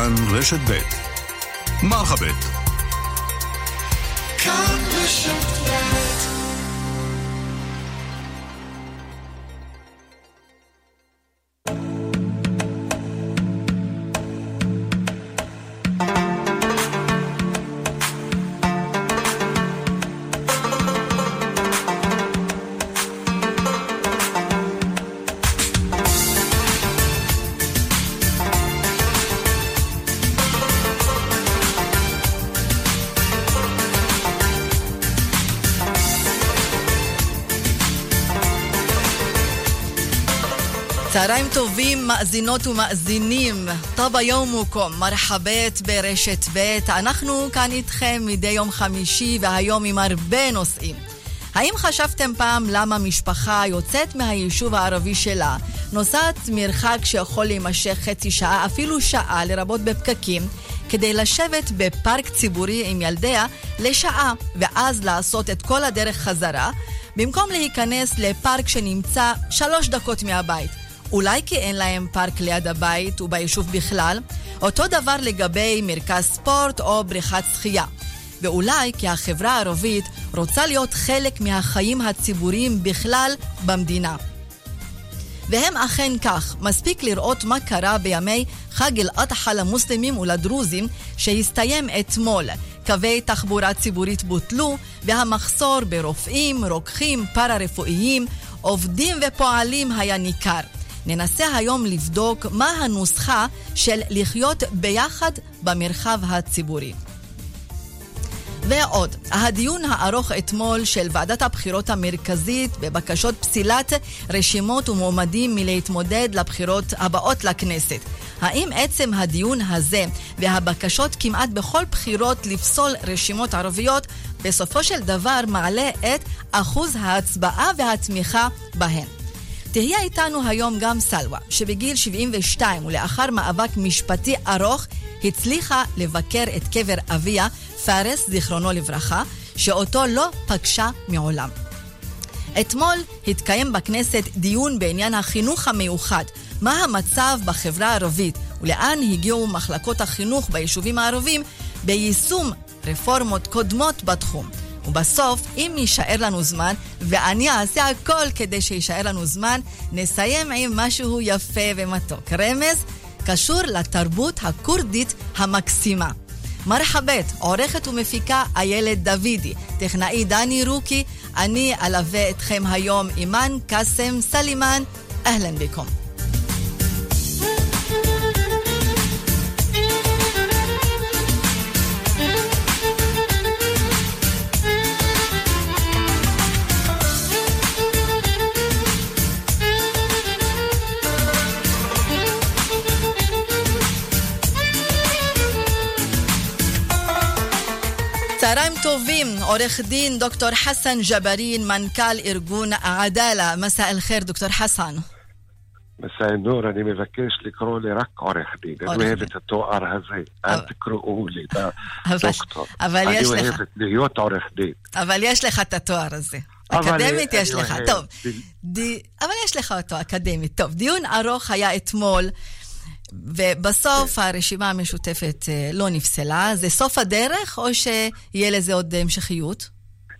כאן רשת ב' מרחבת. כאן רשת ב' צהריים טובים, מאזינות ומאזינים. טאבה יומוקום, מרחבת ברשת ב'. אנחנו כאן איתכם מדי יום חמישי, והיום עם הרבה נושאים. האם חשבתם פעם למה משפחה יוצאת מהיישוב הערבי שלה, נוסעת מרחק שיכול להימשך חצי שעה, אפילו שעה, לרבות בפקקים, כדי לשבת בפארק ציבורי עם ילדיה לשעה, ואז לעשות את כל הדרך חזרה, במקום להיכנס לפארק שנמצא שלוש דקות מהבית. אולי כי אין להם פארק ליד הבית וביישוב בכלל, אותו דבר לגבי מרכז ספורט או בריכת שחייה. ואולי כי החברה הערבית רוצה להיות חלק מהחיים הציבוריים בכלל במדינה. והם אכן כך, מספיק לראות מה קרה בימי חג אל-אדחא למוסלמים ולדרוזים שהסתיים אתמול. קווי תחבורה ציבורית בוטלו והמחסור ברופאים, רוקחים, פארה-רפואיים, עובדים ופועלים היה ניכר. ננסה היום לבדוק מה הנוסחה של לחיות ביחד במרחב הציבורי. ועוד, הדיון הארוך אתמול של ועדת הבחירות המרכזית בבקשות פסילת רשימות ומועמדים מלהתמודד לבחירות הבאות לכנסת. האם עצם הדיון הזה והבקשות כמעט בכל בחירות לפסול רשימות ערביות בסופו של דבר מעלה את אחוז ההצבעה והתמיכה בהן? תהיה איתנו היום גם סלווה, שבגיל 72 ולאחר מאבק משפטי ארוך הצליחה לבקר את קבר אביה, פארס, זיכרונו לברכה, שאותו לא פגשה מעולם. אתמול התקיים בכנסת דיון בעניין החינוך המיוחד, מה המצב בחברה הערבית ולאן הגיעו מחלקות החינוך ביישובים הערבים ביישום רפורמות קודמות בתחום. ובסוף, אם יישאר לנו זמן, ואני אעשה הכל כדי שיישאר לנו זמן, נסיים עם משהו יפה ומתוק. רמז קשור לתרבות הכורדית המקסימה. מרחאבית, עורכת ומפיקה איילת דוידי, טכנאי דני רוקי, אני אלווה אתכם היום אימאן קאסם סלימאן, אהלן בكم. צהריים טובים, עורך דין דוקטור חסן ג'בארין, מנכ"ל ארגון עדאלה. מסע אל-חיר, דוקטור חסן. מסע נור, אני מבקש לקרוא לי רק עורך דין. אני אוהב את התואר הזה, אל תקראו לי דוקטור. אני אוהבת להיות עורך דין. אבל יש לך את התואר הזה. אקדמית יש לך, טוב. אבל יש לך אותו אקדמית. טוב, דיון ארוך היה אתמול. ובסוף כן. הרשימה המשותפת אה, לא נפסלה. זה סוף הדרך, או שיהיה לזה עוד המשכיות?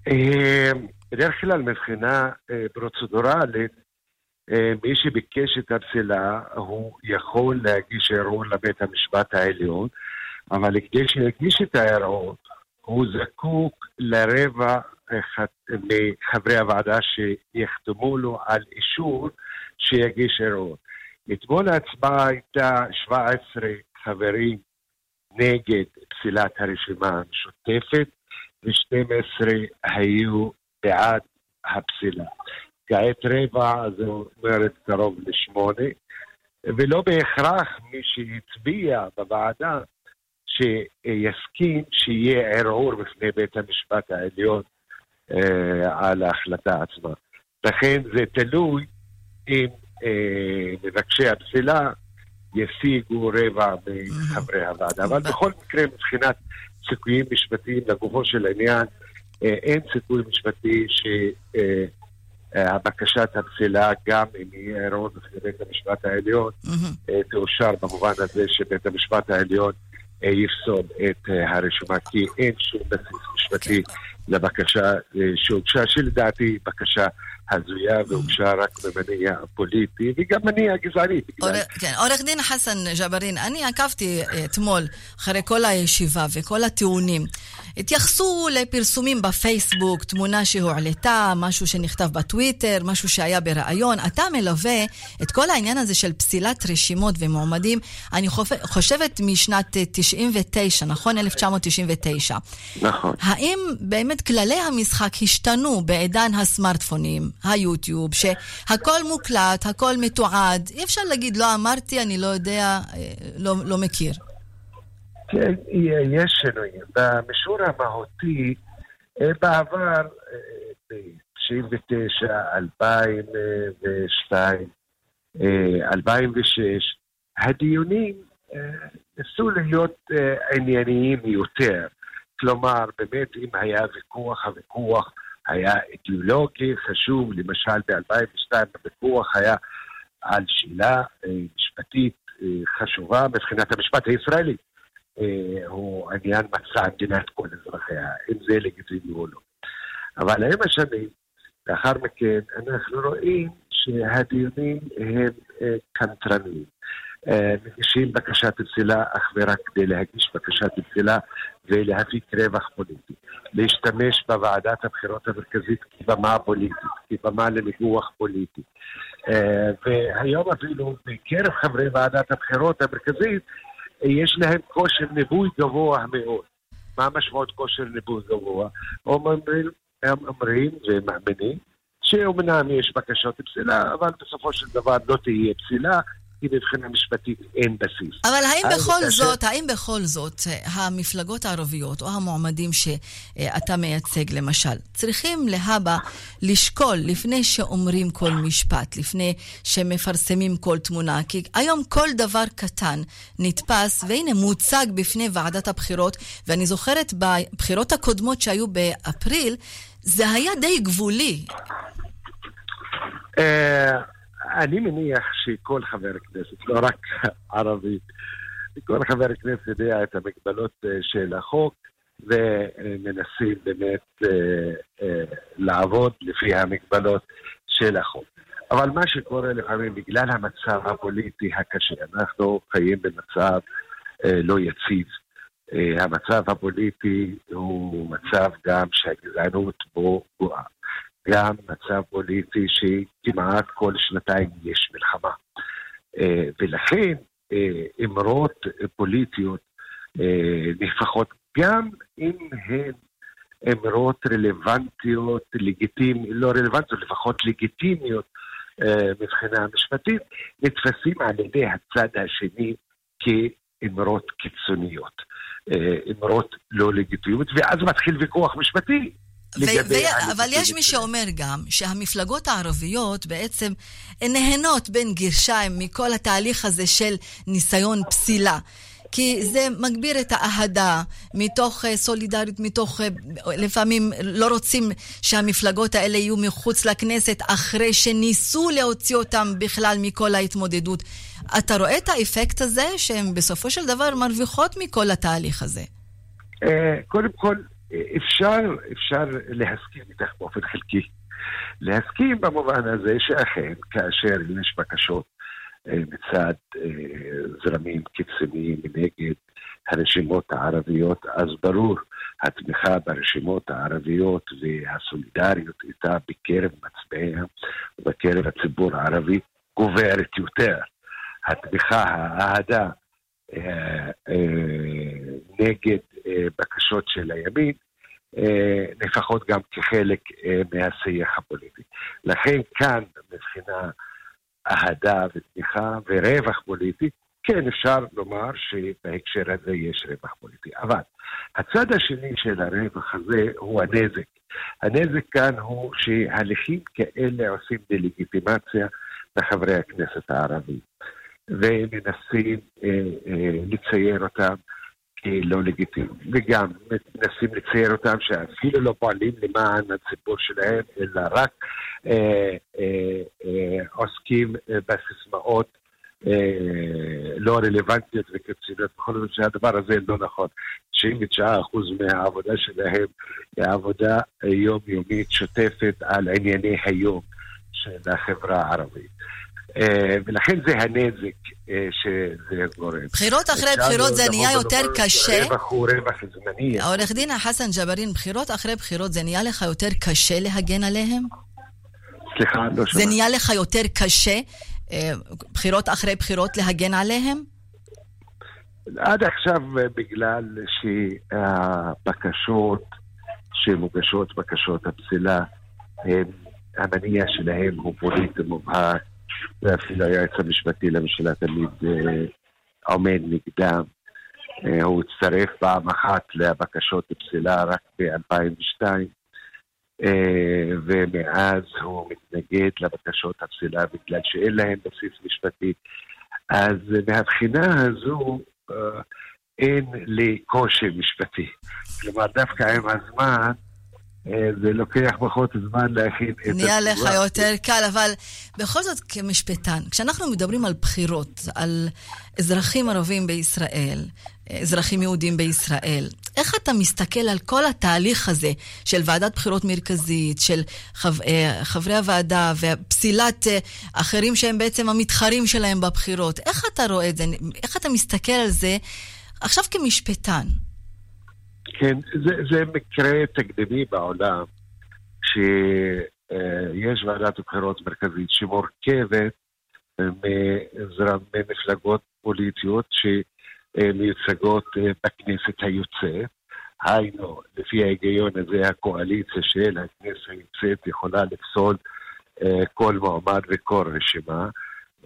אה, בדרך כלל מבחינה אה, פרוצדורלית, מי שביקש את הפסילה, הוא יכול להגיש ערעור לבית המשפט העליון, אבל כדי שיגיש את הערעור, הוא זקוק לרבע מחברי הוועדה שיחתמו לו על אישור שיגיש ערעור. אתמול ההצבעה הייתה 17 חברים נגד פסילת הרשימה המשותפת ו-12 היו בעד הפסילה. כעת רבע, זה אומרת קרוב לשמונה, ולא בהכרח מי שהצביע בוועדה שיסכים שיהיה ערעור בפני בית המשפט העליון אה, על ההחלטה עצמה. לכן זה תלוי אם מבקשי הפסילה ישיגו רבע מחברי הוועדה. אבל בכל מקרה, מבחינת סיכויים משפטיים לגופו של עניין, אה, אין סיכוי משפטי הבקשת הפסילה, גם אם יהיה רוב בבית המשפט העליון. תאושר במובן הזה שבית המשפט העליון יפסול את הרשימה, כי אין שום בסיס משפטי okay. לבקשה שהוגשה, שלדעתי בקשה הזויה והוגשה רק במניע פוליטי וגם מניע גזעני. כן, עורך דין חסן ג'בארין, אני עקבתי אתמול אחרי כל הישיבה וכל הטיעונים. התייחסו לפרסומים בפייסבוק, תמונה שהועלתה, משהו שנכתב בטוויטר, משהו שהיה בריאיון. אתה מלווה את כל העניין הזה של פסילת רשימות ומועמדים, אני חושבת משנת 99, נכון? 1999. נכון. האם באמת כללי המשחק השתנו בעידן הסמארטפונים, היוטיוב, שהכל מוקלט, הכל מתועד? אי אפשר להגיד, לא אמרתי, אני לא יודע, אה, לא, לא מכיר. כן, יש שינויים. במישור המהותי, אה, בעבר, ב-99, 2002, 2006, הדיונים אה, ניסו להיות ענייניים יותר. כלומר, באמת, אם היה ויכוח, הוויכוח היה אידיאולוגי חשוב. למשל, ב-2002 הוויכוח היה על שאלה משפטית חשובה מבחינת המשפט הישראלי. אה, הוא עניין מצע מדינת כל אזרחיה, אם זה לגיטימי או לא. אבל עם השנים, לאחר מכן, אנחנו רואים שהדיונים הם אה, קנטרניים. אה, מגישים בקשת פסילה אך ורק כדי להגיש בקשת פסילה ולהפיק רווח פוליטי. להשתמש בוועדת הבחירות המרכזית כבמה פוליטית, כבמה לניגוח פוליטי. והיום אפילו בקרב חברי ועדת הבחירות המרכזית יש להם כושר ניבוי גבוה מאוד. מה משמעות כושר ניבוי גבוה? הם אומרים ומאמינים שאומנם יש בקשות פסילה, אבל בסופו של דבר לא תהיה פסילה, כי מבחינה משפטית אין בסיס. אבל האם בכל זאת, האם בכל זאת המפלגות הערביות או המועמדים שאתה מייצג למשל, צריכים להבא לשקול לפני שאומרים כל משפט, לפני שמפרסמים כל תמונה, כי היום כל דבר קטן נתפס, והנה מוצג בפני ועדת הבחירות, ואני זוכרת בבחירות הקודמות שהיו באפריל, זה היה די גבולי. אני מניח שכל חבר כנסת, לא רק ערבי, כל חבר כנסת יודע את המגבלות אה, של החוק ומנסים באמת אה, אה, לעבוד לפי המגבלות של החוק. אבל מה שקורה לפעמים, בגלל המצב הפוליטי הקשה, אנחנו חיים במצב לא יציב. המצב הפוליטי הוא מצב גם שהגזענות בו גואה. גם מצב פוליטי שכמעט כל שנתיים יש מלחמה. אה, ולכן אה, אמרות פוליטיות אה, נפחות, גם אם הן אמרות רלוונטיות, לגיטימיות, לא רלוונטיות, לפחות לגיטימיות מבחינה משפטית, נתפסים על ידי הצד השני כאמרות קיצוניות, אמרות לא לגיטימיות, ואז מתחיל ויכוח משפטי ו- אבל יש מי שאומר גם שהמפלגות הערביות בעצם נהנות בין גרשיים מכל התהליך הזה של ניסיון פסילה. כי זה מגביר את האהדה מתוך אה, סולידריות, מתוך... אה, לפעמים לא רוצים שהמפלגות האלה יהיו מחוץ לכנסת אחרי שניסו להוציא אותם בכלל מכל ההתמודדות. אתה רואה את האפקט הזה שהן בסופו של דבר מרוויחות מכל התהליך הזה? אה, קודם כל, אפשר, אפשר להסכים איתך באופן חלקי. להסכים במובן הזה שאכן, כאשר יש בקשות אה, מצד אה, זרמים קיצוניים נגד הרשימות הערביות, אז ברור, התמיכה ברשימות הערביות והסולידריות איתה בקרב מצביעיה ובקרב הציבור הערבי גוברת יותר. התמיכה, האהדה אה, נגד אה, בקשות של הימין, אה, לפחות גם כחלק אה, מהשיח הפוליטי. לכן כאן, מבחינה אהדה ותמיכה ורווח פוליטי, כן, אפשר לומר שבהקשר הזה יש רווח פוליטי. אבל הצד השני של הרווח הזה הוא הנזק. הנזק כאן הוא שהליכים כאלה עושים דה-לגיטימציה לחברי הכנסת הערבים, ומנסים אה, אה, לצייר אותם כלא לגיטימיים. וגם מנסים לצייר אותם שאפילו לא פועלים למען הציבור שלהם, אלא רק אה, עוסקים בסיסמאות לא רלוונטיות וקיצוניות. בכל זאת שהדבר הזה לא נכון. 99% מהעבודה שלהם היא עבודה יומיומית שוטפת על ענייני היום של החברה הערבית. אה, ולכן זה הנזק אה, שזה גורם. בחירות אחרי בחירות זה נהיה יותר קשה. רווח הוא רווח זמני. עורך דין חסן ג'בארין, בחירות אחרי בחירות זה נהיה לך יותר קשה להגן עליהם? סליחה, לא שמעתי. זה נהיה לך יותר קשה, אה, בחירות אחרי בחירות, להגן עליהם? עד עכשיו, בגלל שהבקשות שמוגשות, בקשות הפסילה, המניע שלהם הוא פוליטי מובהק. ואפילו היועץ המשפטי לממשלה תמיד אה, עומד נגדם. אה, הוא הצטרף פעם אחת לבקשות פסילה רק ב-2002, אה, ומאז הוא מתנגד לבקשות הפסילה בגלל שאין להם בסיס משפטי. אז מהבחינה הזו אין לי קושי משפטי. כלומר, דווקא עם הזמן, זה לוקח פחות זמן להכין את התשובה. נהיה לך יותר קל, אבל בכל זאת כמשפטן, כשאנחנו מדברים על בחירות, על אזרחים ערבים בישראל, אזרחים יהודים בישראל, איך אתה מסתכל על כל התהליך הזה של ועדת בחירות מרכזית, של חב, אה, חברי הוועדה ופסילת אה, אחרים שהם בעצם המתחרים שלהם בבחירות? איך אתה רואה את זה? איך אתה מסתכל על זה עכשיו כמשפטן? כן, זה, זה מקרה תקדימי בעולם, שיש ועדת בחירות מרכזית שמורכבת ממפלגות פוליטיות שמיוצגות בכנסת היוצאת. היינו, לפי ההיגיון הזה, הקואליציה של הכנסת היוצאת יכולה לפסול אה, כל מועמד וכל רשימה.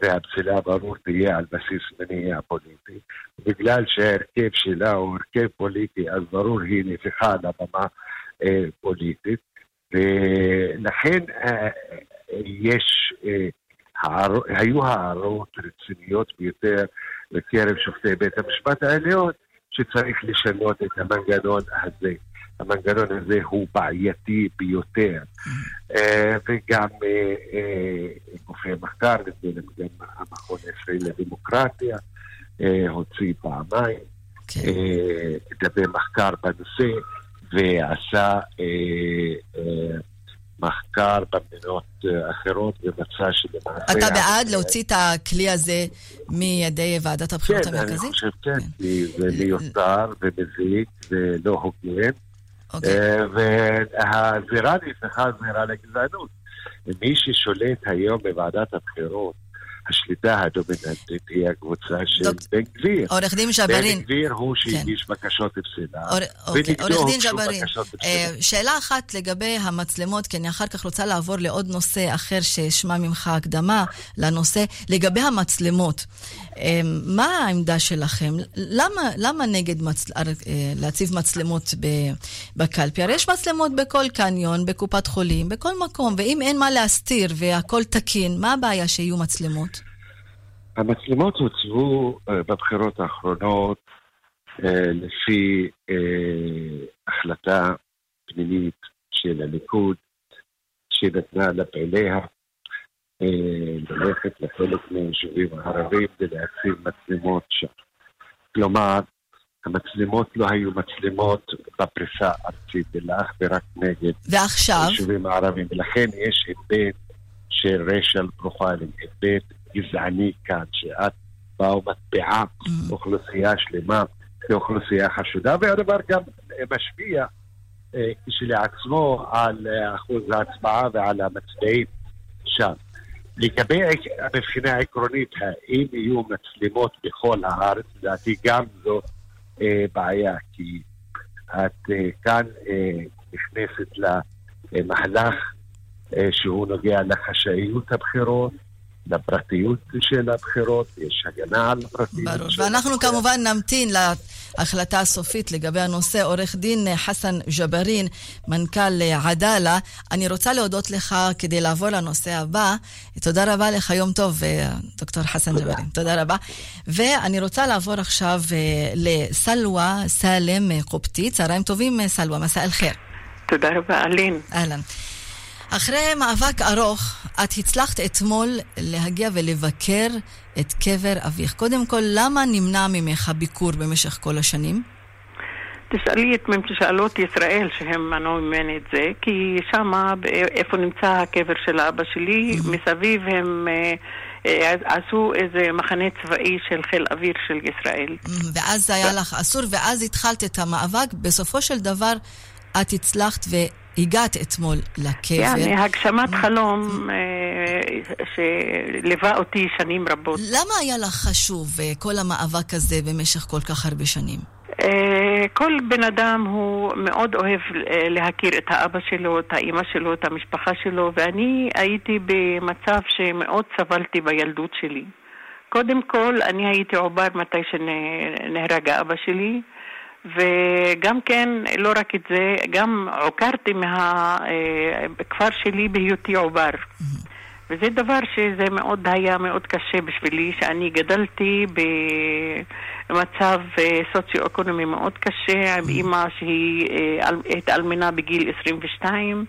והפסילה ברור תהיה על בסיס מניע פוליטי. בגלל שההרכב שלה הוא הרכב פוליטי, אז ברור היא נפחה על הבמה אה, פוליטית. ולכן אה, יש, אה, הער, היו הערות רציניות ביותר בקרב שופטי בית המשפט העליון, שצריך לשנות את המנגנון הזה. המנגנון הזה הוא בעייתי ביותר. אה, וגם אה, אה, גופי מחקר, גם המכון הישראלי לדמוקרטיה, הוציא פעמיים כן. דפי מחקר בנושא, ועשה מחקר במדינות אחרות ומצא שלמעשה... אתה בעד להוציא את הכלי הזה מידי ועדת הבחירות המרכזית? כן, אני חושב כן, כי זה מיותר ומזיק ולא הוגן. אוקיי. אה, והזירה נפתחה זירה לגזענות. מי ששולט היום בוועדת הבחירות, השליטה הדומיננטית היא הקבוצה של דוק... בן גביר. עורך דין ג'בארין. בן גביר הוא כן. שהגיש כן. בקשות פסילה, אוקיי. עורך דין ג'בארין, אה, שאלה אחת לגבי המצלמות, כי אני אחר כך רוצה לעבור לעוד נושא אחר שאשמע ממך הקדמה לנושא, לגבי המצלמות. אמ, מה העמדה שלכם? למה, למה נגד מצל... אה, להציב מצלמות בקלפי? הרי יש מצלמות בכל קניון, בקופת חולים, בכל מקום, ואם אין מה להסתיר והכל תקין, מה הבעיה שיהיו מצלמות? המצלמות הוצבו uh, בבחירות האחרונות uh, לפי uh, החלטה פנימית של הליכוד, שנתנה לפעיליה אה, ללכת לחלק מהיישובים הערביים ולהציב מצלמות שם. כלומר, המצלמות לא היו מצלמות בפריסה הארצית, אלא אך ורק נגד ועכשיו? היישובים הערביים. ולכן יש היבט של racial profiling, היבט גזעני כאן, שאת באה ומטביעה אממ. אוכלוסייה שלמה כאוכלוסייה חשודה, והדבר גם משפיע אה, כשלעצמו על אה, אחוז ההצבעה ועל המצביעים שם. לגבי מבחינה עקרונית, האם יהיו מצלמות בכל הארץ, לדעתי גם זו אה, בעיה, כי את אה, כאן אה, נכנסת למהלך אה, שהוא נוגע לחשאיות הבחירות, לפרטיות של הבחירות, יש הגנה על הפרטיות. ברור, ואנחנו כמובן נמתין ההחלטה הסופית לגבי הנושא. עורך דין חסן ג'בארין, מנכ"ל עדאלה, אני רוצה להודות לך כדי לעבור לנושא הבא. תודה רבה לך, יום טוב, דוקטור חסן ג'בארין. תודה רבה. ואני רוצה לעבור עכשיו לסלווה סאלם קופטי. צהריים טובים, סלווה, מסע אל-חיר. תודה רבה, אלין. אהלן. אחרי מאבק ארוך, את הצלחת אתמול להגיע ולבקר את קבר אביך. קודם כל, למה נמנע ממך הביקור במשך כל השנים? תשאלי את ממשלות ישראל שהם מנעו ממני את זה, כי שמה, איפה נמצא הקבר של אבא שלי, מסביב הם... אה, עשו איזה מחנה צבאי של חיל אוויר של ישראל. ואז היה לך אסור, ואז התחלת את המאבק. בסופו של דבר את הצלחת והגעת אתמול לקבר. יעני, הגשמת חלום אה, שליווה אותי שנים רבות. למה היה לך חשוב אה, כל המאבק הזה במשך כל כך הרבה שנים? אה, כל בן אדם הוא מאוד אוהב להכיר את האבא שלו, את האימא שלו, את המשפחה שלו, ואני הייתי במצב שמאוד סבלתי בילדות שלי. קודם כל, אני הייתי עובר מתי שנהרג האבא שלי. וגם כן, לא רק את זה, גם עוקרתי מהכפר אה, שלי בהיותי עובר. וזה דבר שזה מאוד היה מאוד קשה בשבילי, שאני גדלתי במצב אה, סוציו-אקונומי מאוד קשה, עם אימא שהיא אה, התאלמנה בגיל 22,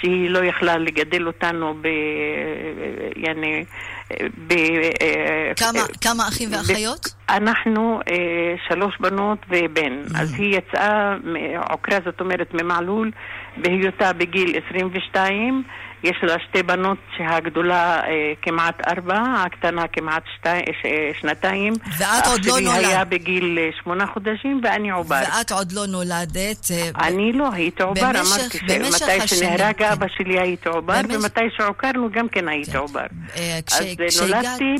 שהיא לא יכלה לגדל אותנו ב... יעני... ב... כמה, כמה אחים ואחיות? אנחנו שלוש בנות ובן. אז היא יצאה עוקרה, זאת אומרת, ממעלול, בהיותה בגיל 22. יש לה שתי בנות שהגדולה אה, כמעט ארבע, הקטנה כמעט שתי, ש, שנתיים. ואת עוד לא נולדת. אח שלי היה בגיל אה, שמונה חודשים ואני עובר. ואת עוד לא נולדת. אה, אני לא, הייתי עובר. אמרתי שמתי שנהרג כן. אבא שלי הייתי עובר, במשך... ומתי שעוקרנו גם כן הייתי כן. עובר. אה, כש... אז כש... נולדתי.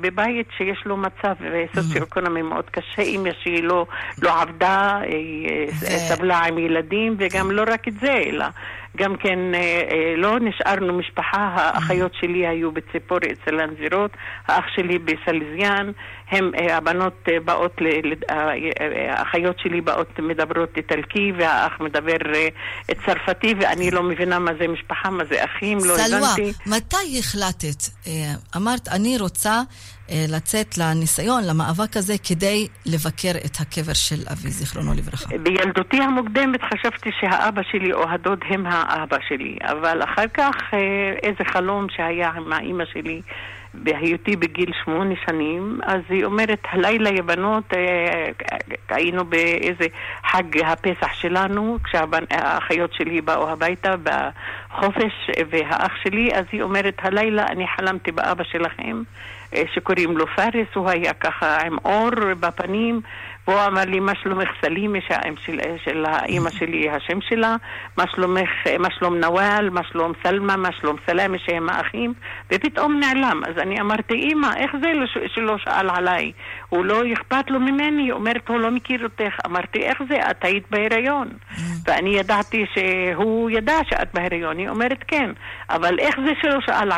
בבית שיש לו מצב סוציו-אקונומי מאוד קשה. אמא שלי לא, לא עבדה, ו... סבלה עם ילדים, וגם לא רק את זה, אלא... גם כן אה, אה, לא נשארנו משפחה, האחיות שלי היו בציפורי אצל הנזירות, האח שלי בסלזיאן, הם, אה, הבנות באות, האחיות שלי באות מדברות איטלקי והאח מדבר צרפתי ואני לא מבינה מה זה משפחה, מה זה אחים, לא הבנתי. סלווה, מתי החלטת? אמרת, אני רוצה אה, לצאת לניסיון, למאבק הזה, כדי לבקר את הקבר של אבי, זיכרונו לברכה. בילדותי המוקדמת חשבתי שהאבא שלי או הדוד הם האבא שלי, אבל אחר כך אה, איזה חלום שהיה עם האימא שלי. בהיותי בגיל שמונה שנים, אז היא אומרת, הלילה יבנות, אה, היינו באיזה חג הפסח שלנו, כשהאחיות שלי באו הביתה בחופש, והאח שלי, אז היא אומרת, הלילה אני חלמתי באבא שלכם. אה, שקוראים לו פארס, הוא היה ככה עם אור בפנים, והוא אמר לי, מה שלומך סלימה, של, של האימא שלי, השם שלה, מה שלומך, מה שלום נוואל, מה שלום סלמה, מה שלום סלאמה, שהם האחים, ופתאום נעלם. אז אני אמרתי, אימא, איך זה שלא שאל עליי? הוא לא אכפת לו ממני, היא אומרת, הוא לא מכיר אותך. אמרתי, איך זה? את היית בהיריון. ואני ידעתי שהוא ידע שאת בהיריון. היא אומרת, כן. אבל איך זה שלא שאל?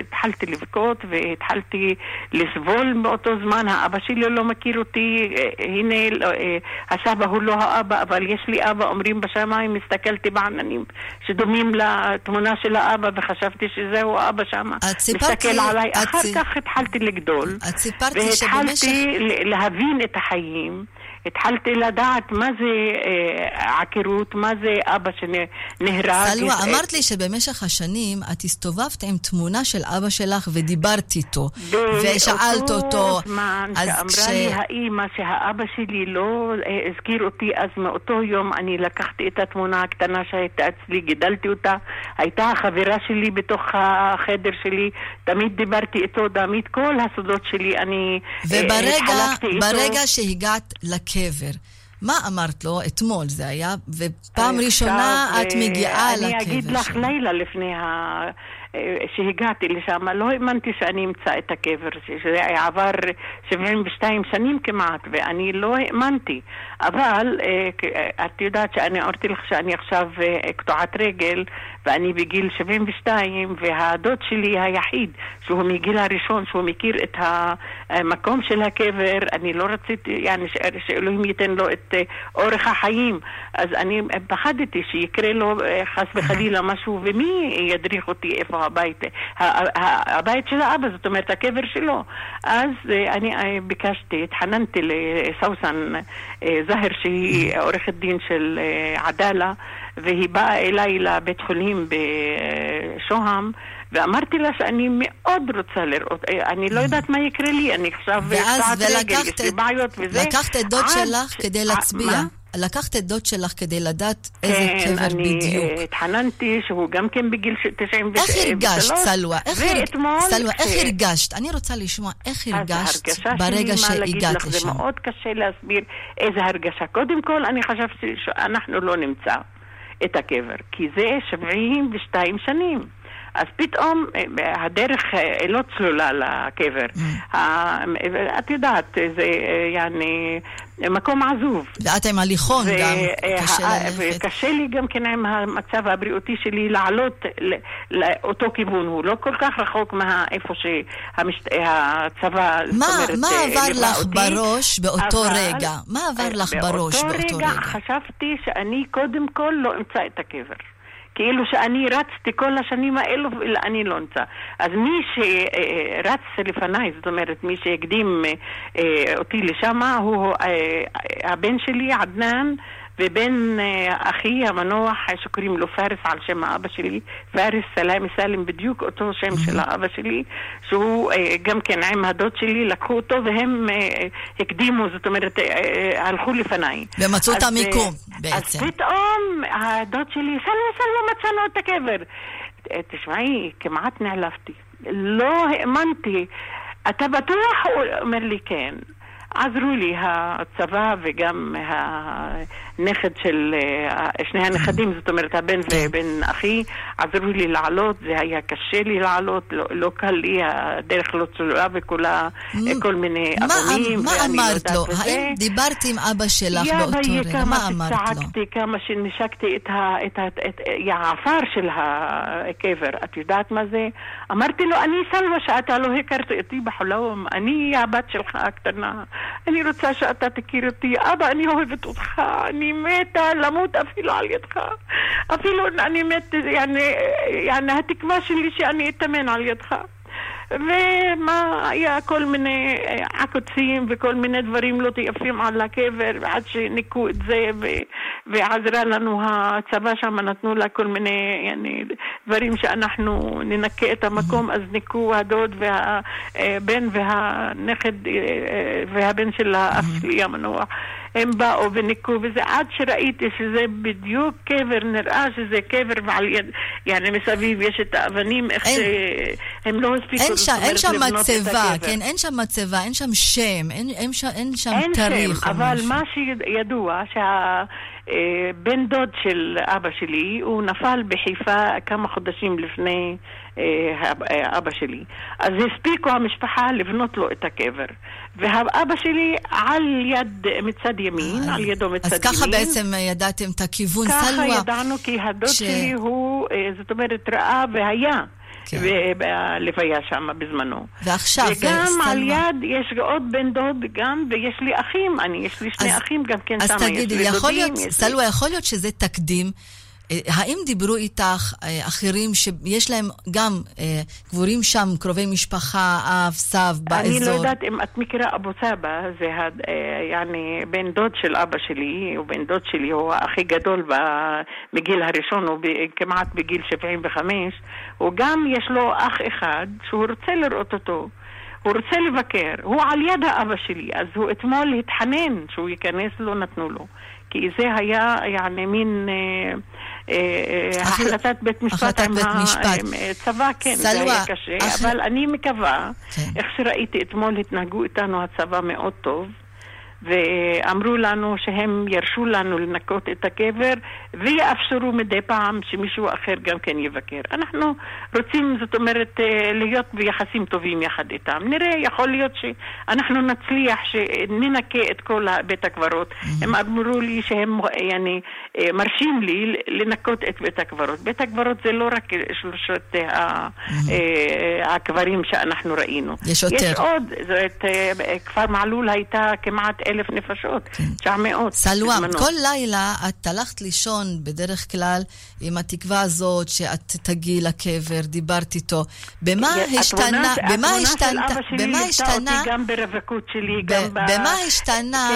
התחלתי לבכות והתחלתי לסבול באותו זמן. האבא שלי לא מכיר אותי. הנה, לא, אה, הסבא הוא לא האבא, אבל יש לי אבא, אומרים בשמיים, הסתכלתי בעננים שדומים לתמונה של האבא וחשבתי שזהו האבא שם. מסתכל עליי. אחר כך התחלתי לגדול. את סיפרת לי שבמשך... להבין את החיים. התחלתי לדעת מה זה אה, עקירות, מה זה אבא שנהרג. סלווה, אמרת לי שבמשך השנים את הסתובבת עם תמונה של אבא שלך ודיברת איתו, ושאלת אותו. זמן אז שאמרה כש... לי האימא שהאבא שלי לא אה, הזכיר אותי, אז מאותו יום אני לקחתי את התמונה הקטנה שהייתה אצלי, גידלתי אותה, הייתה החברה שלי בתוך החדר שלי, תמיד דיברתי איתו, תמיד כל הסודות שלי אני אה, התחלקתי איתו. וברגע שהגעת לקבר. מה אמרת לו אתמול זה היה, ופעם ראשונה את מגיעה לקבר שלו. אני אגיד לך לילה לפני ה... שהגעתי לשם, לא האמנתי שאני אמצא את הקבר, שזה עבר 72 שנים כמעט, ואני לא האמנתי. אבל אה, את יודעת שאני אמרתי לך שאני עכשיו אה, קטועת רגל, ואני בגיל 72, והדוד שלי היחיד, שהוא מגיל הראשון, שהוא מכיר את המקום של הקבר, אני לא רציתי, יעני, שאלוהים ייתן לו את אה, אורך החיים, אז אני פחדתי שיקרה לו אה, חס וחלילה משהו, ומי ידריך אותי איפה הבית, הבית של האבא, זאת אומרת הקבר שלו. אז אה, אני ביקשתי, התחננתי לסאוסן זהר, שהיא עורכת דין של עדאלה, והיא באה אליי לבית חולים בשוהם, ואמרתי לה שאני מאוד רוצה לראות, אה, אני לא יודעת מה יקרה לי, אני עכשיו קטעת רגל, יש לי בעיות וזה. לקחת את דוד שלך כדי להצביע. לקחת את דוד שלך כדי לדעת איזה כן, קבר בדיוק. כן, אני התחננתי שהוא גם כן בגיל 93. איך הרגשת, סלווה? סלווה, איך הרגשת? אני רוצה לשמוע איך הרגשת ברגע שהגעת לשם. זה מאוד קשה להסביר איזה הרגשה. קודם כל, אני חשבתי שאנחנו לא נמצא. את הקבר, כי זה 72 שנים. אז פתאום אה, הדרך אה, לא צלולה לקבר. Mm. את יודעת, זה יעני מקום עזוב. ואת עם הליכון גם, קשה ללכת. וקשה לי גם כן עם המצב הבריאותי שלי לעלות לאותו כיוון. הוא לא כל כך רחוק מאיפה שהצבא, מה, מה עבר לך בראש באותו רגע? מה עבר לך בראש באותו רגע? באותו רגע חשבתי שאני קודם כל לא אמצא את הקבר. כאילו שאני רצתי כל השנים האלו ואני לא נמצא. אז מי שרץ לפניי, זאת אומרת, מי שהקדים אה, אותי לשם, הוא אה, הבן שלי, עדנאן. ובן אה, אחי המנוח שקוראים לו פארס על שם האבא שלי, פארס סלאמי סאלם, בדיוק אותו שם של האבא שלי, שהוא אה, גם כן עם הדוד שלי, לקחו אותו והם אה, הקדימו, זאת אומרת, הלכו לפניי. ומצאו את המיקום בעצם. אז פתאום הדוד שלי, סלווה סלווה מצאנו את הקבר. תשמעי, כמעט נעלבתי. לא האמנתי. אתה בטוח? הוא אומר לי כן. עזרו לי הצבא וגם הנכד של, אה, שני הנכדים, זאת אומרת הבן כן. ובן אחי, עזרו לי לעלות, זה היה קשה לי לעלות, לא, לא קל לי, הדרך לא צלולה וכולה כל מיני אבנים. מה לא אמרת לו? האם דיברת עם אבא שלך באותו רגע? מה אמרת לו? כמה שצעקתי, כמה שנשקתי את העפר של הקבר, את יודעת מה זה? אמרתי לו, אני סלווה שאתה לא הכרת אותי בחלום, אני הבת שלך הקטנה. אני רוצה שאתה תכיר אותי. אבא, אני אוהבת אותך, אני מתה למות אפילו על ידך. אפילו אני מתה, יעני, התקווה שלי שאני אתאמן על ידך. ומה, היה כל מיני אה, עקוצים וכל מיני דברים לא יפים על הקבר, עד שניקו את זה, ו, ועזרה לנו הצבא שם, נתנו לה כל מיני יעני, דברים שאנחנו ננקה את המקום, אז ניקו הדוד והבן והנכד אה, והבן של האח שלי המנוח. הם באו וניקו וזה, עד שראיתי שזה בדיוק קבר, נראה שזה קבר ועל יד, יעני מסביב יש את האבנים, איך שהם לא הספיקו אין שם, אין שם מצבה, כן, אין שם מצבה, אין שם שם, אין, אין, שם, אין שם אין תאריך. שם, אבל מה שידוע, שה... אה, בן דוד של אבא שלי, הוא נפל בחיפה כמה חודשים לפני אבא שלי. אז הספיקו המשפחה לבנות לו את הקבר. והאבא שלי על יד, מצד ימין, על ידו מצד ימין. אז ככה בעצם ידעתם את הכיוון, סלווה. ככה ידענו, כי הדוד שלי הוא, אה, זאת אומרת, ראה והיה. כן. בלוויה שם בזמנו. ועכשיו, וגם סלמה. על יד יש עוד בן דוד גם, ויש לי אחים, אני, יש לי שני אז, אחים גם כן שם. אז תגידי, סלווה, יכול להיות שזה תקדים אה, האם דיברו איתך אה, אחרים שיש להם גם אה, קבורים שם קרובי משפחה, אב, סב, באזור? אני לא יודעת אם את מכירה אבו סבא, זה יעני בן דוד של אבא שלי, הוא בן דוד שלי, הוא הכי גדול מגיל הראשון, הוא כמעט בגיל 75, הוא גם יש לו אח אחד שהוא רוצה לראות אותו. הוא רוצה לבקר, הוא על יד האבא שלי, אז הוא אתמול התחנן שהוא ייכנס, לא נתנו לו. כי זה היה יעני מין אה, אה, אה החלטת בית משפט עם הצבא, כן, סלווה, זה היה קשה. אבל אני מקווה, כן. איך שראיתי אתמול התנהגו איתנו הצבא מאוד טוב. ואמרו לנו שהם ירשו לנו לנקות את הקבר ויאפשרו מדי פעם שמישהו אחר גם כן יבקר. אנחנו רוצים, זאת אומרת, אה, להיות ביחסים טובים יחד איתם. נראה, יכול להיות שאנחנו נצליח שננקה את כל בית הקברות. Mm-hmm. הם אמרו לי שהם יעני, אה, מרשים לי לנקות את בית הקברות. בית הקברות זה לא רק שלושת mm-hmm. הקברים שאנחנו ראינו. יש יותר. יש עוד, זאת, כפר מעלול הייתה כמעט אלף נפשות, 900. סלווה, כל לילה את הלכת לישון בדרך כלל עם התקווה הזאת שאת תגיעי לקבר, דיברת איתו. במה השתנה, במה השתנה, במה השתנה, גם ברווקות שלי, גם במה השתנה,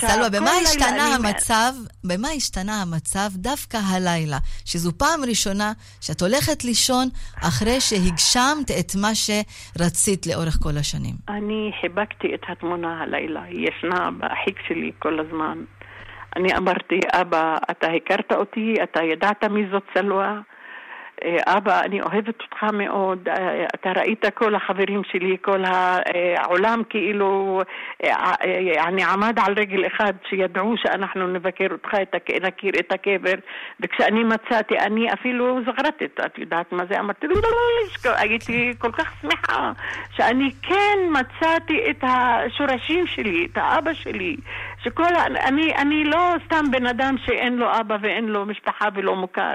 סלווה, במה השתנה המצב, במה השתנה המצב דווקא הלילה, שזו פעם ראשונה שאת הולכת לישון אחרי שהגשמת את מה שרצית לאורך כל השנים. אני חיבקתי את התמונה הלילה, היא ישנה בחיק שלי כל הזמן. אני אמרתי, אבא, אתה הכרת אותי, אתה ידעת מי זאת צלואה? אה, אבא, אני אוהבת אותך מאוד, אה, אתה ראית כל החברים שלי, כל העולם כאילו, אה, אני עמד על רגל אחד שידעו שאנחנו נבקר אותך, נכיר את הקבר, וכשאני מצאתי, אני אפילו זכרתי, את יודעת מה זה? אמרתי, לא, לא, לא, הייתי כל כך שמחה שאני כן מצאתי את השורשים שלי, את האבא שלי, שכל, אני, אני לא סתם בן אדם שאין לו אבא ואין לו משפחה ולא מוכר.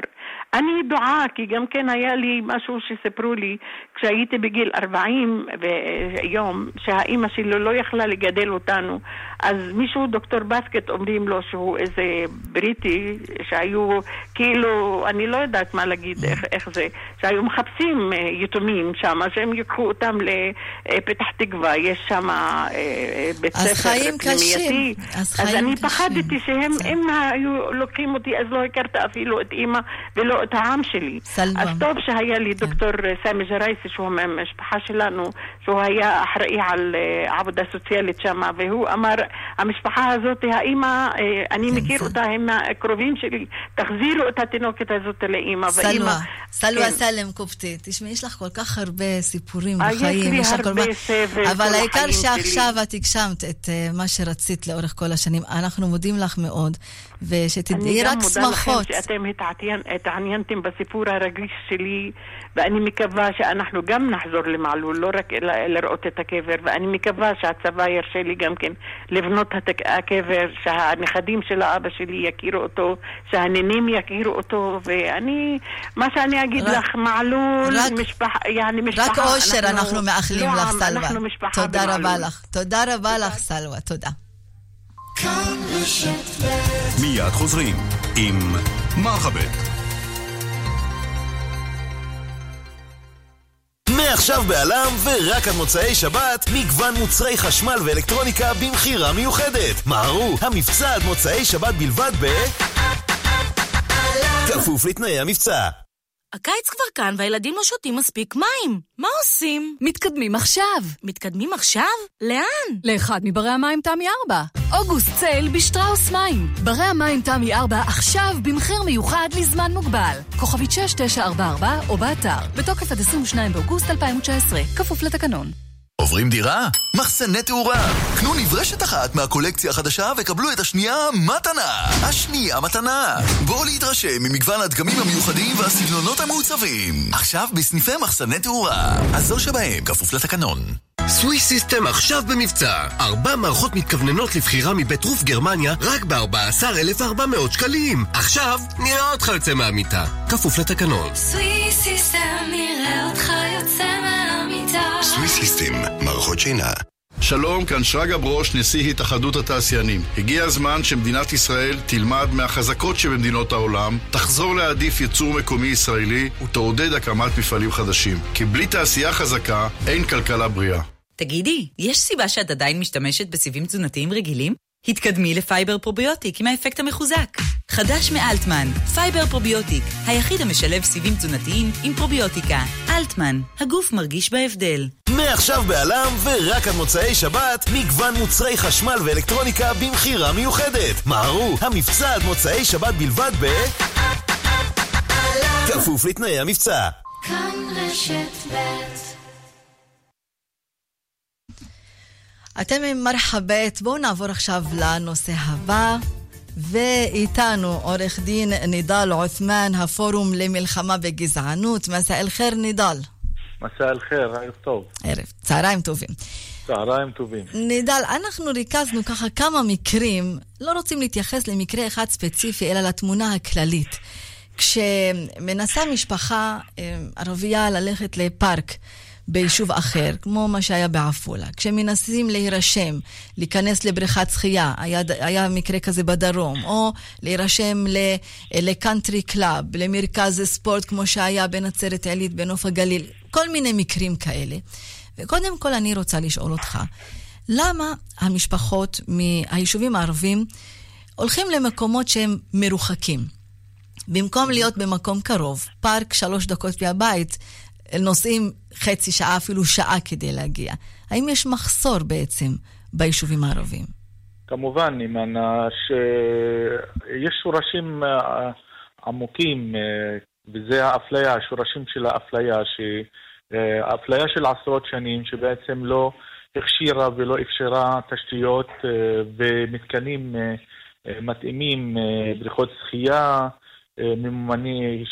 אני דועה, כי גם כן היה לי משהו שסיפרו לי כשהייתי בגיל 40 ויום, שהאימא שלו לא יכלה לגדל אותנו. אז מישהו, דוקטור בסקט, אומרים לו שהוא איזה בריטי, שהיו כאילו, אני לא יודעת מה להגיד, איך, איך זה, שהיו מחפשים אה, יתומים שם, שהם ייקחו אותם לפתח תקווה, יש שם אה, בית ספר פנימייתי. אז, אז אני קשים. פחדתי שהם, אם היו לוקחים אותי, אז לא הכרת אפילו את אימא ולא את העם שלי. סלווה. אז טוב שהיה לי כן. דוקטור סמי ג'רייסי, שהוא מהמשפחה שלנו, שהוא היה אחראי על uh, עבודה סוציאלית שם, והוא אמר, המשפחה הזאת, האימא, uh, אני כן, מכיר אותה, הם הקרובים שלי, תחזירו את התינוקת הזאת לאימא. סלווה, סלווה כן. סלם קופטי, תשמעי, יש לך כל כך הרבה סיפורים בחיים. יש לי הרבה סבל אבל העיקר שעכשיו את הגשמת את מה שרצית לאורך כל השנים. אנחנו מודים לך מאוד, ושתדעי רק שמחות. אני גם מודה לכם שאתם התעניינתם בסיפור הרגיש שלי, ואני מקווה שאנחנו גם נחזור למעלול, לא רק לראות את הקבר, ואני מקווה שהצבא ירשה לי גם כן לבנות את הקבר, שהנכדים של האבא שלי יכירו אותו, שהנינים יכירו אותו, ואני, מה שאני אגיד רק, לך, מעלול, רק, משפחה, יעני משפחה. רק אושר אנחנו, אנחנו מאחלים לא לך, סלווה. תודה במעלול. רבה לך. תודה רבה לך, סלווה. תודה. מיד חוזרים עם מרחבת. מעכשיו בעלם ורק עד מוצאי שבת, מגוון מוצרי חשמל ואלקטרוניקה במכירה מיוחדת. מהרו, המבצע עד מוצאי שבת בלבד ב... כפוף לתנאי המבצע. הקיץ כבר כאן והילדים לא שותים מספיק מים. מה עושים? מתקדמים עכשיו. מתקדמים עכשיו? לאן? לאחד מברי המים תמי 4. אוגוסט צייל בשטראוס מים. ברי המים תמי 4 עכשיו במחיר מיוחד לזמן מוגבל. כוכבית 6944 או באתר. בתוקף עד 22 באוגוסט 2019. כפוף לתקנון. עוברים דירה? מחסני תאורה. קנו נברשת אחת מהקולקציה החדשה וקבלו את השנייה מתנה. השנייה מתנה. בואו להתרשם ממגוון הדגמים המיוחדים והסגנונות המעוצבים. עכשיו בסניפי מחסני תאורה. הזו שבהם כפוף לתקנון. Swiss System עכשיו במבצע. ארבע מערכות מתכווננות לבחירה מבית רוף גרמניה רק ב-14,400 שקלים. עכשיו נראה אותך יוצא מהמיטה. כפוף לתקנון. Swiss System נראה אותך יוצא מהמיטה. סוויס System, מערכות שינה. שלום, כאן שרגא ברוש, נשיא התאחדות התעשיינים. הגיע הזמן שמדינת ישראל תלמד מהחזקות שבמדינות העולם, תחזור להעדיף ייצור מקומי ישראלי ותעודד הקמת מפעלים חדשים. כי בלי תעשייה חזקה, אין כלכלה בריאה. תגידי, יש סיבה שאת עדיין משתמשת בסיבים תזונתיים רגילים? התקדמי לפייבר פרוביוטיק עם האפקט המחוזק. חדש מאלטמן, פייבר פרוביוטיק, היחיד המשלב סיבים תזונתיים עם פרוביוטיקה. אלטמן, הגוף מרגיש בהבדל. מעכשיו בעלם ורק עד מוצאי שבת, מגוון מוצרי חשמל ואלקטרוניקה במכירה מיוחדת. מהרו, המבצע עד מוצאי שבת בלבד ב... כפוף לתנאי המבצע. כאן רשת ב' אתם עם מרחבת, בואו נעבור עכשיו לנושא הבא. ואיתנו עורך דין נידל עות'מן, הפורום למלחמה בגזענות. מסע אל-חיר נידל. מסע אל-חיר, ערב טוב. ערב, צהריים טובים. צהריים טובים. נידל, אנחנו ריכזנו ככה כמה מקרים, לא רוצים להתייחס למקרה אחד ספציפי, אלא לתמונה הכללית. כשמנסה משפחה אה, ערבייה ללכת לפארק, ביישוב אחר, כמו מה שהיה בעפולה. כשמנסים להירשם, להיכנס לבריכת שחייה, היה, היה מקרה כזה בדרום, או להירשם לקאנטרי קלאב, למרכז ספורט כמו שהיה בנצרת עילית, בנוף הגליל, כל מיני מקרים כאלה. וקודם כל אני רוצה לשאול אותך, למה המשפחות מהיישובים הערבים הולכים למקומות שהם מרוחקים? במקום להיות במקום קרוב, פארק שלוש דקות מהבית, נוסעים חצי שעה, אפילו שעה כדי להגיע. האם יש מחסור בעצם ביישובים הערביים? כמובן, אימאנה, שיש שורשים אה, עמוקים, אה, וזה האפליה, השורשים של האפליה, אה, האפליה של עשרות שנים, שבעצם לא הכשירה ולא אפשרה תשתיות ומתקנים מתאימים, בריכות שחייה, ממומני,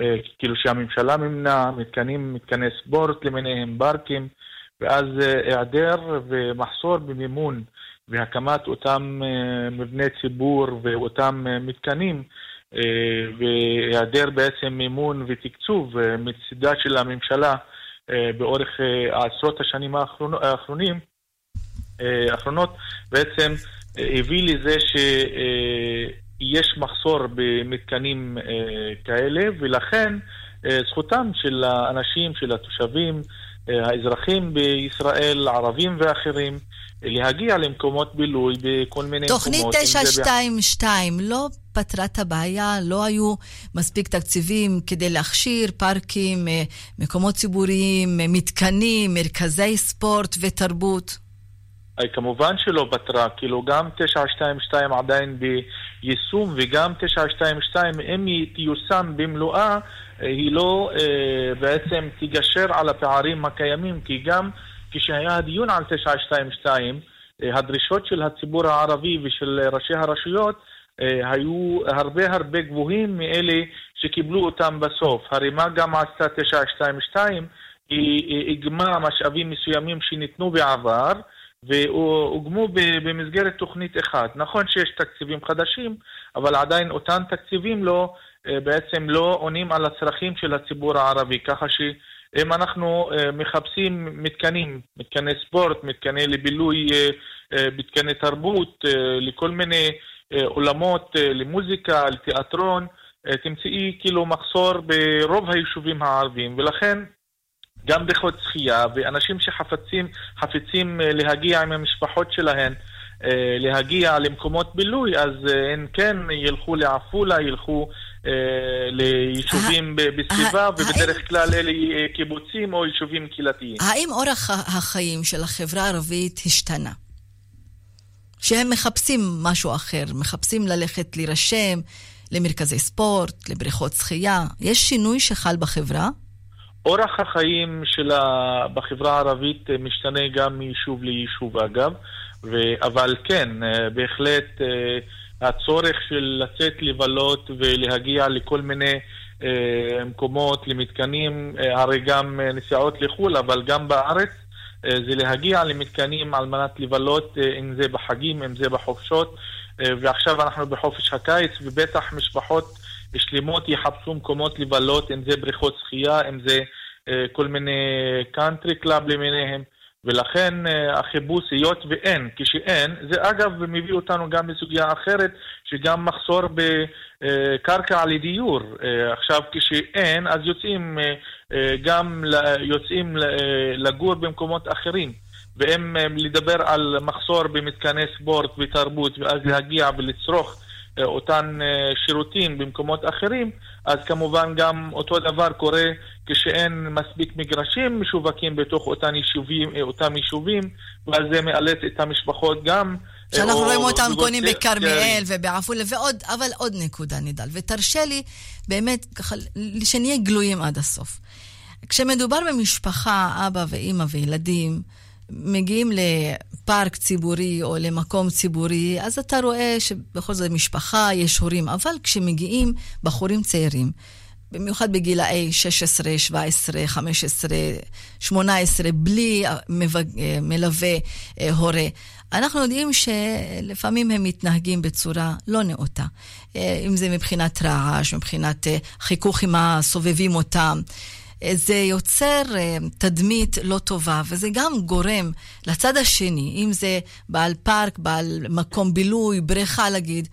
אה, כאילו שהממשלה מימנה, מתקנים, מתקני ספורט למיניהם, פארקים, ואז אה, היעדר ומחסור במימון והקמת אותם מבני ציבור ואותם מתקנים, והיעדר בעצם מימון ותקצוב מצידה של הממשלה באורך עשרות השנים האחרונים, האחרונות, בעצם הביא לזה ש... יש מחסור במתקנים אה, כאלה, ולכן אה, זכותם של האנשים, של התושבים, אה, האזרחים בישראל, ערבים ואחרים, להגיע למקומות בילוי בכל מיני תוכנית מקומות. תוכנית 922 לא פתרה את הבעיה, לא היו מספיק תקציבים כדי להכשיר פארקים, מקומות ציבוריים, מתקנים, מרכזי ספורט ותרבות. כמובן שלא פתרה, כאילו גם 922 עדיין ביישום וגם 922 אם היא תיושם במלואה היא לא אה, בעצם תגשר על הפערים הקיימים כי גם כשהיה הדיון על 922 אה, הדרישות של הציבור הערבי ושל ראשי הרשויות אה, היו הרבה הרבה גבוהים מאלה שקיבלו אותם בסוף. הרי מה גם עשתה 922? היא איגמה משאבים מסוימים שניתנו בעבר והוגמו במסגרת תוכנית אחת. נכון שיש תקציבים חדשים, אבל עדיין אותם תקציבים לא, אה, בעצם לא עונים על הצרכים של הציבור הערבי, ככה שאם אנחנו אה, מחפשים מתקנים, מתקני ספורט, מתקני לבילוי, אה, מתקני תרבות, לכל מיני עולמות, למוזיקה, לתיאטרון, תמצאי כאילו מחסור ברוב היישובים הערביים, ולכן גם בריכות שחייה, ואנשים שחפצים אה, להגיע עם המשפחות שלהם, אה, להגיע למקומות בילוי, אז אה, הם כן ילכו לעפולה, ילכו ליישובים בסביבה, ובדרך כלל אלה קיבוצים או יישובים קהילתיים. האם אורח החיים של החברה הערבית השתנה? שהם מחפשים משהו אחר, מחפשים ללכת להירשם למרכזי ספורט, לבריכות שחייה. יש שינוי שחל בחברה? אורח החיים שלה בחברה הערבית אה, משתנה גם מיישוב ליישוב אגב, ו... אבל כן, אה, בהחלט אה, הצורך של לצאת לבלות ולהגיע לכל מיני מקומות, למתקנים, הרי גם נסיעות לחו"ל, אבל גם בארץ, זה להגיע למתקנים על מנת לבלות, אם זה בחגים, אם זה בחופשות, ועכשיו אנחנו בחופש הקיץ, ובטח משפחות שלמות יחפשו מקומות לבלות, אם זה בריכות שחייה, אם זה כל מיני קאנטרי קלאב למיניהם, ולכן אה, החיפוש, היות ואין, כשאין, זה אגב מביא אותנו גם לסוגיה אחרת, שגם מחסור בקרקע לדיור. אה, עכשיו, כשאין, אז יוצאים גם יוצאים לגור במקומות אחרים. ואם לדבר על מחסור במתקני ספורט ותרבות, ואז להגיע ולצרוך אותן שירותים במקומות אחרים, אז כמובן גם אותו דבר קורה כשאין מספיק מגרשים משווקים בתוך אותם יישובים, אותם יישובים ואז זה מאלץ את המשפחות גם שאנחנו רואים אותם קונים בכרמיאל ובעפולה ועוד, אבל עוד נקודה נידל. ותרשה לי באמת ככה, שנהיה גלויים עד הסוף. כשמדובר במשפחה, אבא ואימא וילדים, מגיעים לפארק ציבורי או למקום ציבורי, אז אתה רואה שבכל זאת משפחה, יש הורים, אבל כשמגיעים בחורים צעירים, במיוחד בגילאי 16, 17, 15, 18, בלי מלווה אה, הורה. אנחנו יודעים שלפעמים הם מתנהגים בצורה לא נאותה. אה, אם זה מבחינת רעש, מבחינת אה, חיכוך עם הסובבים אותם. זה יוצר תדמית לא טובה, וזה גם גורם לצד השני, אם זה בעל פארק, בעל מקום בילוי, בריכה, להגיד,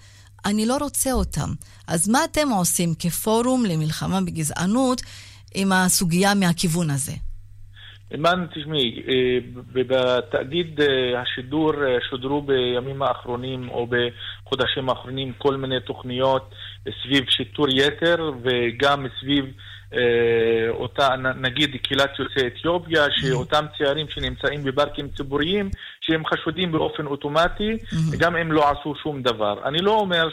אני לא רוצה אותם. אז מה אתם עושים כפורום למלחמה בגזענות עם הסוגיה מהכיוון הזה? אימן, תשמעי, אה, בתאגיד אה, השידור אה, שודרו בימים האחרונים או בחודשים האחרונים כל מיני תוכניות סביב שיטור יתר וגם סביב אה, אותה, נגיד קהילת יוצאי אתיופיה, שאותם צעירים שנמצאים בברקים ציבוריים, שהם חשודים באופן אוטומטי, גם אם לא עשו שום דבר. אני לא אומר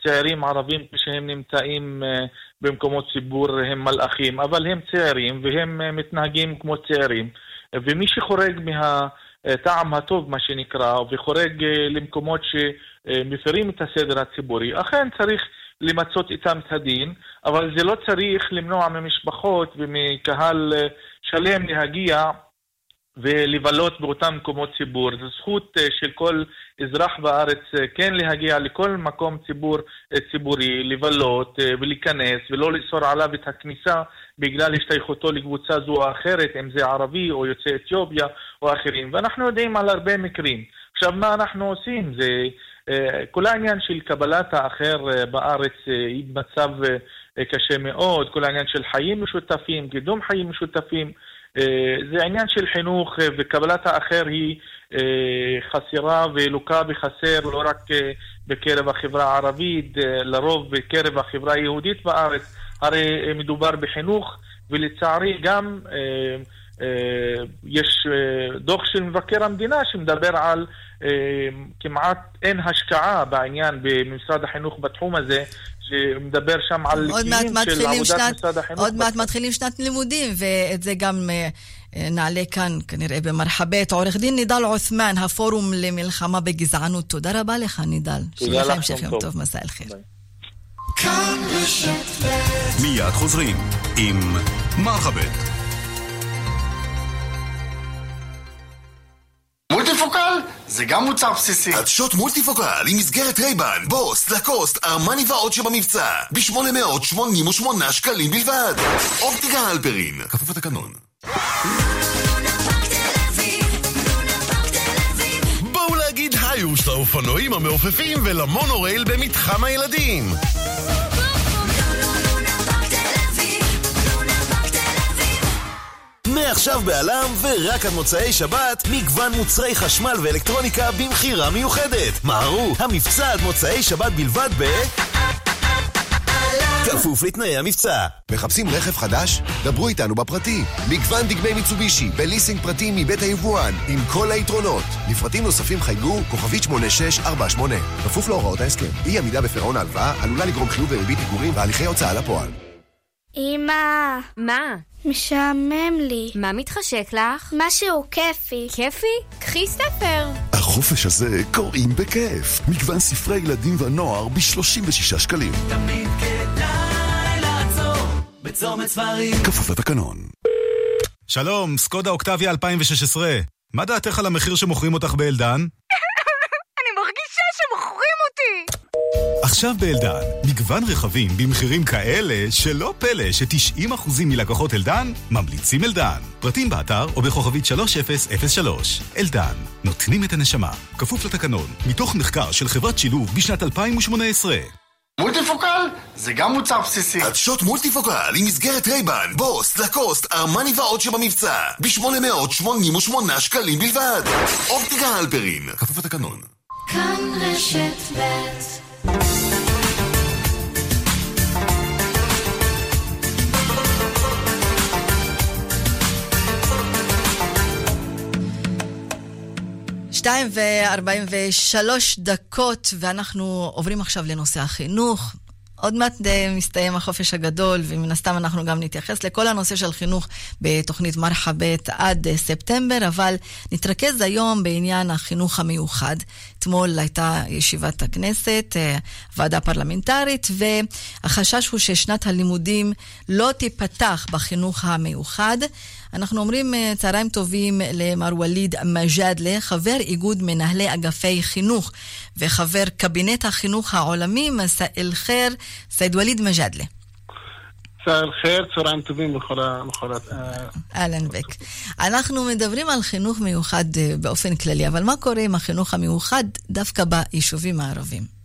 שצעירים ערבים כשהם נמצאים אה, במקומות ציבור הם מלאכים, אבל הם צעירים והם אה, מתנהגים כמו צעירים, ומי שחורג מה... טעם הטוב, מה שנקרא, וחורג למקומות שמפרים את הסדר הציבורי, אכן צריך למצות איתם את הדין, אבל זה לא צריך למנוע ממשפחות ומקהל אה, שלם להגיע ולבלות באותם מקומות ציבור. זו זכות אה, של כל אזרח בארץ אה, כן להגיע לכל מקום ציבור ציבורי, לבלות ולהיכנס ולא לאסור עליו את הכניסה בגלל השתייכותו לקבוצה זו או אחרת, אם זה ערבי או יוצא אתיופיה או אחרים. ואנחנו יודעים על הרבה מקרים. עכשיו, מה אנחנו עושים? זה כל העניין של קבלת האחר אה, בארץ אה, היא במצב קשה מאוד, כל העניין של חיים משותפים, קידום חיים משותפים, זה עניין של חינוך וקבלת האחר היא חסרה ולוקה בחסר לא רק בקרב החברה הערבית, לרוב בקרב החברה היהודית בארץ, הרי מדובר בחינוך ולצערי גם יש דוח של מבקר המדינה שמדבר על כמעט אין השקעה בעניין במשרד החינוך בתחום הזה, שמדבר שם על ליקויים של עבודת שנת, משרד החינוך. עוד מעט מתחילים שנת לימודים, ואת זה גם אה, אה, נעלה כאן כנראה במרחבת. עורך דין נידל עות'מן, הפורום למלחמה בגזענות. תודה רבה לך, נידל. תודה לך, המשך יום טוב, מסע אל חיר. מיד חוזרים עם מרחבת. מולטיפוקל זה גם מוצר בסיסי. עדשות מולטיפוקל עם מסגרת רייבן, בוס, לקוסט, ארמני ועוד שבמבצע. ב-888 שקלים בלבד. אופטיקה הלפרין, כפוף לתקנון. בואו להגיד היוש לאופנועים המעופפים ולמונורייל במתחם הילדים. מעכשיו בעלם ורק עד מוצאי שבת, מגוון מוצרי חשמל ואלקטרוניקה במכירה מיוחדת. מהרו, המבצע עד מוצאי שבת בלבד ב... כפוף לתנאי המבצע. מחפשים רכב חדש? דברו איתנו בפרטי. מגוון דגמי מיצובישי בליסינג פרטי מבית היבואן, עם כל היתרונות. לפרטים נוספים חייגו כוכבית 8648. כפוף להוראות ההסכם. אי עמידה בפירעון ההלוואה עלולה לגרום חיוב וריבית פיגורים והליכי הוצאה לפועל. אמא. מה? משעמם לי. מה מתחשק לך? משהו כיפי. כיפי? קחי ספר. החופש הזה קוראים בכיף. מגוון ספרי ילדים ונוער ב-36 שקלים. תמיד כדאי לעצור בצומת ספרים. כפוף לתקנון. שלום, סקודה אוקטביה 2016. מה דעתך על המחיר שמוכרים אותך באלדן? עכשיו באלדן, מגוון רכבים במחירים כאלה שלא פלא ש-90% מלקוחות אלדן ממליצים אלדן. פרטים באתר או בכוכבית 3003. אלדן, נותנים את הנשמה. כפוף לתקנון, מתוך מחקר של חברת שילוב בשנת 2018. מולטיפוקל זה גם מוצר בסיסי. עדשות מולטיפוקל עם מסגרת רייבן, בוס, לקוסט, ארמני ועוד שבמבצע. ב-888 שקלים בלבד. אופטיקה הלפרין, כפוף לתקנון. כאן רשת ב' שתיים וארבעים ושלוש דקות, ואנחנו עוברים עכשיו לנושא החינוך. עוד מעט אה, מסתיים החופש הגדול, ומן הסתם אנחנו גם נתייחס לכל הנושא של חינוך בתוכנית מרחבת עד אה, ספטמבר, אבל נתרכז היום בעניין החינוך המיוחד. אתמול הייתה ישיבת הכנסת, אה, ועדה פרלמנטרית, והחשש הוא ששנת הלימודים לא תיפתח בחינוך המיוחד. אנחנו אומרים צהריים טובים למר ווליד מג'אדלה, חבר איגוד מנהלי אגפי חינוך וחבר קבינט החינוך העולמי, מסא אל-חיר, סייד ווליד מג'אדלה. מסא אל-חיר, צהריים טובים בכל ה... אהלן בק. אנחנו מדברים על חינוך מיוחד באופן כללי, אבל מה קורה עם החינוך המיוחד דווקא ביישובים הערבים?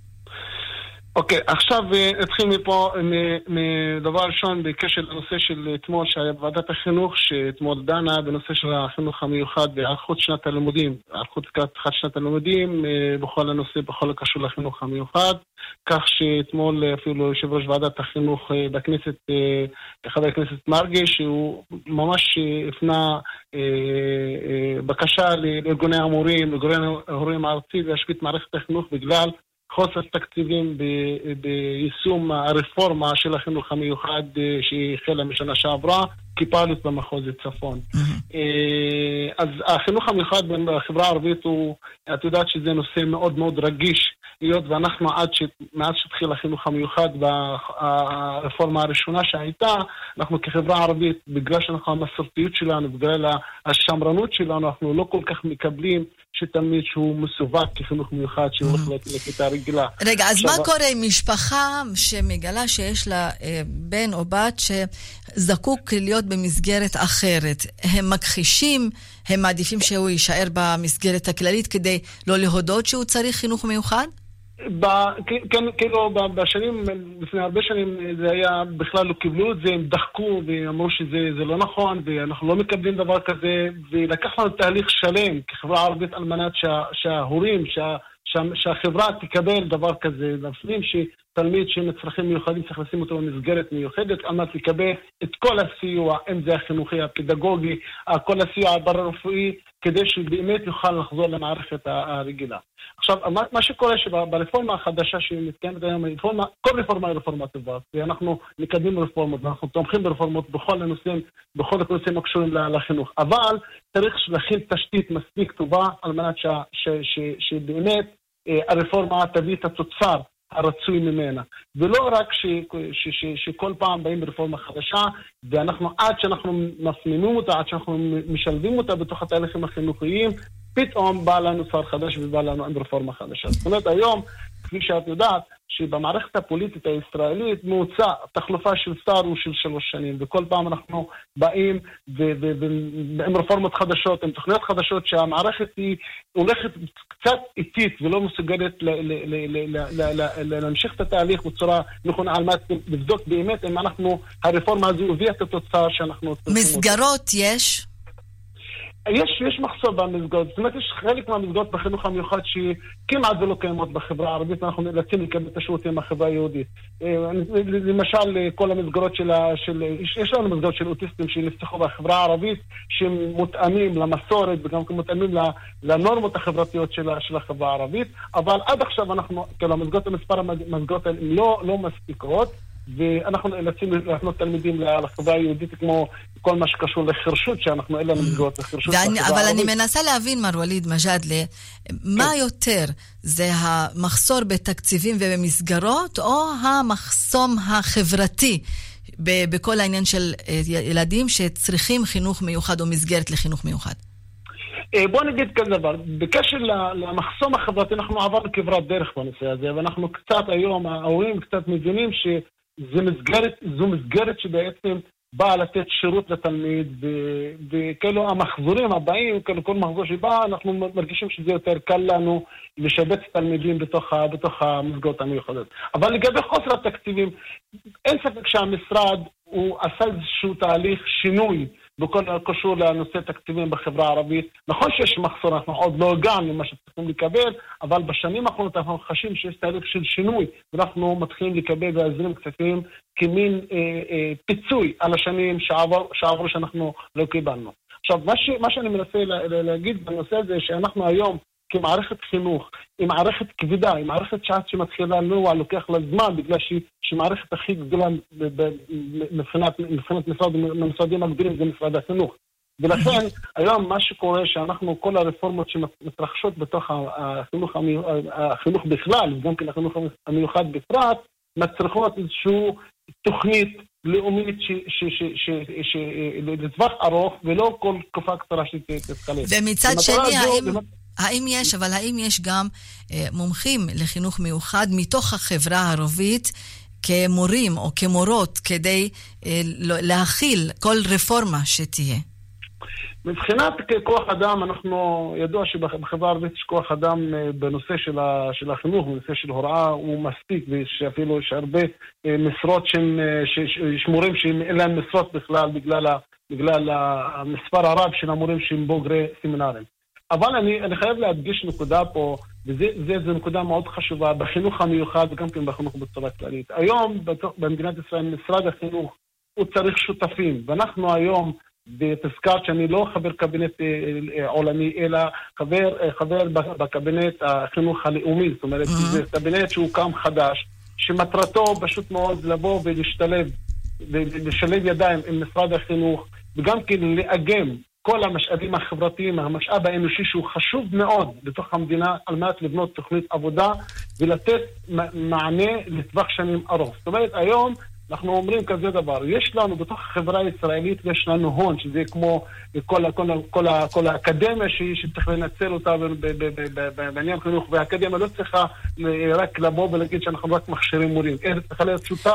אוקיי, עכשיו נתחיל מפה, מדבר ראשון, בקשר לנושא של אתמול, שהיה בוועדת החינוך, שאתמול דנה בנושא של החינוך המיוחד בהיערכות שנת הלימודים, היערכות לקראת פתיחת שנת הלימודים, בכל הנושא, בכל הקשור לחינוך המיוחד, כך שאתמול אפילו יושב ראש ועדת החינוך בכנסת, חבר הכנסת מרגי, שהוא ממש הפנה בקשה לארגוני המורים, לארגוני ההורים הארצי להשבית מערכת החינוך בגלל חוסר תקציבים ביישום הרפורמה של החינוך המיוחד אה, שהחלה משנה שעברה כפיילוט במחוז צפון. אז החינוך המיוחד בחברה הערבית הוא, את יודעת שזה נושא מאוד מאוד רגיש, היות ואנחנו עד ש... מאז שהתחיל החינוך המיוחד ברפורמה הראשונה שהייתה, אנחנו כחברה ערבית, בגלל שאנחנו המסורתיות שלנו, בגלל השמרנות שלנו, אנחנו לא כל כך מקבלים שתלמיד שהוא מסווג כחינוך מיוחד שהולך לכיתה רגילה. רגע, אז מה קורה עם משפחה שמגלה שיש לה אה, בן או בת שזקוק להיות במסגרת אחרת? הם מכחישים, הם מעדיפים שהוא יישאר במסגרת הכללית כדי לא להודות שהוא צריך חינוך מיוחד? כן, כאילו, בשנים, לפני הרבה שנים זה היה, בכלל לא קיבלו את זה, הם דחקו ואמרו שזה לא נכון ואנחנו לא מקבלים דבר כזה ולקח לנו תהליך שלם כחברה ערבית על מנת שההורים, שהחברה תקבל דבר כזה, להפנים שתלמיד עם צרכים מיוחדים צריך לשים אותו במסגרת מיוחדת על מנת לקבל את כל הסיוע, אם זה החינוכי, הפדגוגי, כל הסיוע הבר-רפואי, כדי שבאמת יוכל לחזור למערכת הרגילה. עכשיו, מה שקורה שברפורמה החדשה שמתקיימת היום, רפורמה, כל רפורמה היא רפורמה טובה, ואנחנו מקדמים רפורמות, ואנחנו תומכים ברפורמות בכל הנושאים, בכל הנושאים הקשורים לחינוך, אבל צריך להכין תשתית מספיק טובה על מנת שבאמת אה, הרפורמה תביא את התוצר הרצוי ממנה. ולא רק ש, ש, ש, שכל פעם באים ברפורמה חדשה, ואנחנו, עד שאנחנו מפנימים אותה, עד שאנחנו משלבים אותה בתוך התהליכים החינוכיים, פתאום בא לנו שר חדש ובא לנו עם רפורמה חדשה. זאת אומרת, היום, כפי שאת יודעת, שבמערכת הפוליטית הישראלית ממוצע תחלופה של שר הוא של שלוש שנים, וכל פעם אנחנו באים עם רפורמות חדשות, עם תוכניות חדשות, שהמערכת היא הולכת קצת איטית ולא מסוגלת להמשיך את התהליך בצורה נכונה, על מנת לבדוק באמת אם אנחנו, הרפורמה הזו הביאה את התוצאה שאנחנו... מסגרות יש? יש, יש מחסור במסגרות, זאת אומרת, יש חלק מהמסגרות בחינוך המיוחד שכמעט ולא קיימות בחברה הערבית, אנחנו נאלצים לקבל את השירותים מהחברה היהודית. אה, למשל, כל המסגרות של, של... יש לנו מסגרות של אוטיסטים שנפתחו בחברה הערבית, שמותאמים למסורת וגם מותאמים לנורמות החברתיות של, של החברה הערבית, אבל עד עכשיו אנחנו, כאילו, המסגרות, מספר המסגרות האלה לא, לא מספיקות. ואנחנו נאלצים להפנות תלמידים לחברה היהודית כמו כל מה שקשור לחרשות, שאנחנו אין לנו מסגרות לחרשות. אבל אני מנסה להבין, מר ווליד מג'אדלה, מה כן. יותר, זה המחסור בתקציבים ובמסגרות, או המחסום החברתי? בכל העניין של אה, ילדים שצריכים חינוך מיוחד או מסגרת לחינוך מיוחד. אה, בוא נגיד כזה דבר, בקשר למחסום החברתי אנחנו עברנו כברת דרך בנושא הזה, ואנחנו קצת היום, ההורים קצת מבינים ש... זו מסגרת, זו מסגרת שבעצם באה לתת שירות לתלמיד, וכאילו המחזורים הבאים, כאילו כל מחזור שבא, אנחנו מרגישים שזה יותר קל לנו לשבץ תלמידים בתוך, בתוך המסגרות המיוחדות. אבל לגבי חוסר התקציבים, אין ספק שהמשרד הוא עשה איזשהו תהליך שינוי בכל הקשור לנושא תקציבים בחברה הערבית. נכון שיש מחסור, אנחנו עוד לא הגענו למה שצריכים לקבל, אבל בשנים האחרונות אנחנו חשים שיש תהליך של שינוי, ואנחנו מתחילים לקבל ולהזרים כספים כמין אה, אה, פיצוי על השנים שעבר, שעברו שאנחנו לא קיבלנו. עכשיו, מה, ש, מה שאני מנסה לה, להגיד בנושא הזה, שאנחנו היום כמערכת חינוך, היא מערכת כבדה, היא מערכת שעד שמתחילה לנוע, לוקח לה זמן, בגלל שהיא מערכת הכי גדולה מבחינת, מבחינת משרד, המשרדים הגדולים זה משרד החינוך. ולכן, היום מה שקורה, שאנחנו, כל הרפורמות שמתרחשות בתוך החינוך, החינוך בכלל, וגם כן החינוך המיוחד בפרט, מצריכות איזושהי תוכנית לאומית לטווח ארוך, ולא כל תקופה קצרה שתתחלף. ומצד שני, האם, האם יש, אבל האם יש גם אה, מומחים לחינוך מיוחד מתוך החברה הערבית כמורים או כמורות כדי אה, לא- להכיל כל רפורמה שתהיה? מבחינת כוח אדם, אנחנו, ידוע שבחברה הערבית יש כוח אדם אה, בנושא של, ה, של החינוך, בנושא של הוראה, הוא מספיק, ושאפילו יש הרבה אה, משרות שהם, אה, יש מורים שאין להם משרות בכלל בגלל, בגלל המספר הרב של המורים שהם בוגרי סמינרים. אבל אני, אני חייב להדגיש נקודה פה, וזו נקודה מאוד חשובה, בחינוך המיוחד וגם כן בחינוך בצורה כללית. היום במדינת ישראל משרד החינוך הוא צריך שותפים, ואנחנו היום, ותזכרת שאני לא חבר קבינט אה, אה, עולמי, אלא חבר, אה, חבר בקבינט החינוך הלאומי, זאת אומרת, זה קבינט שהוקם חדש, שמטרתו פשוט מאוד לבוא ולהשתלב, ולשלב ידיים עם משרד החינוך, וגם כן לאגם כל המשאבים החברתיים, המשאב האנושי שהוא חשוב מאוד בתוך המדינה על מנת לבנות תוכנית עבודה ולתת מענה לטווח שנים ארוך. זאת אומרת, היום אנחנו אומרים כזה דבר, יש לנו בתוך החברה הישראלית, יש לנו הון, שזה כמו כל, כל, כל, ה- כל האקדמיה שהיא, שצריך לנצל אותה בעניין חינוך, והאקדמיה לא צריכה ל- רק לבוא ולהגיד שאנחנו רק מכשירים מורים, אלא צריכה להיות שותפה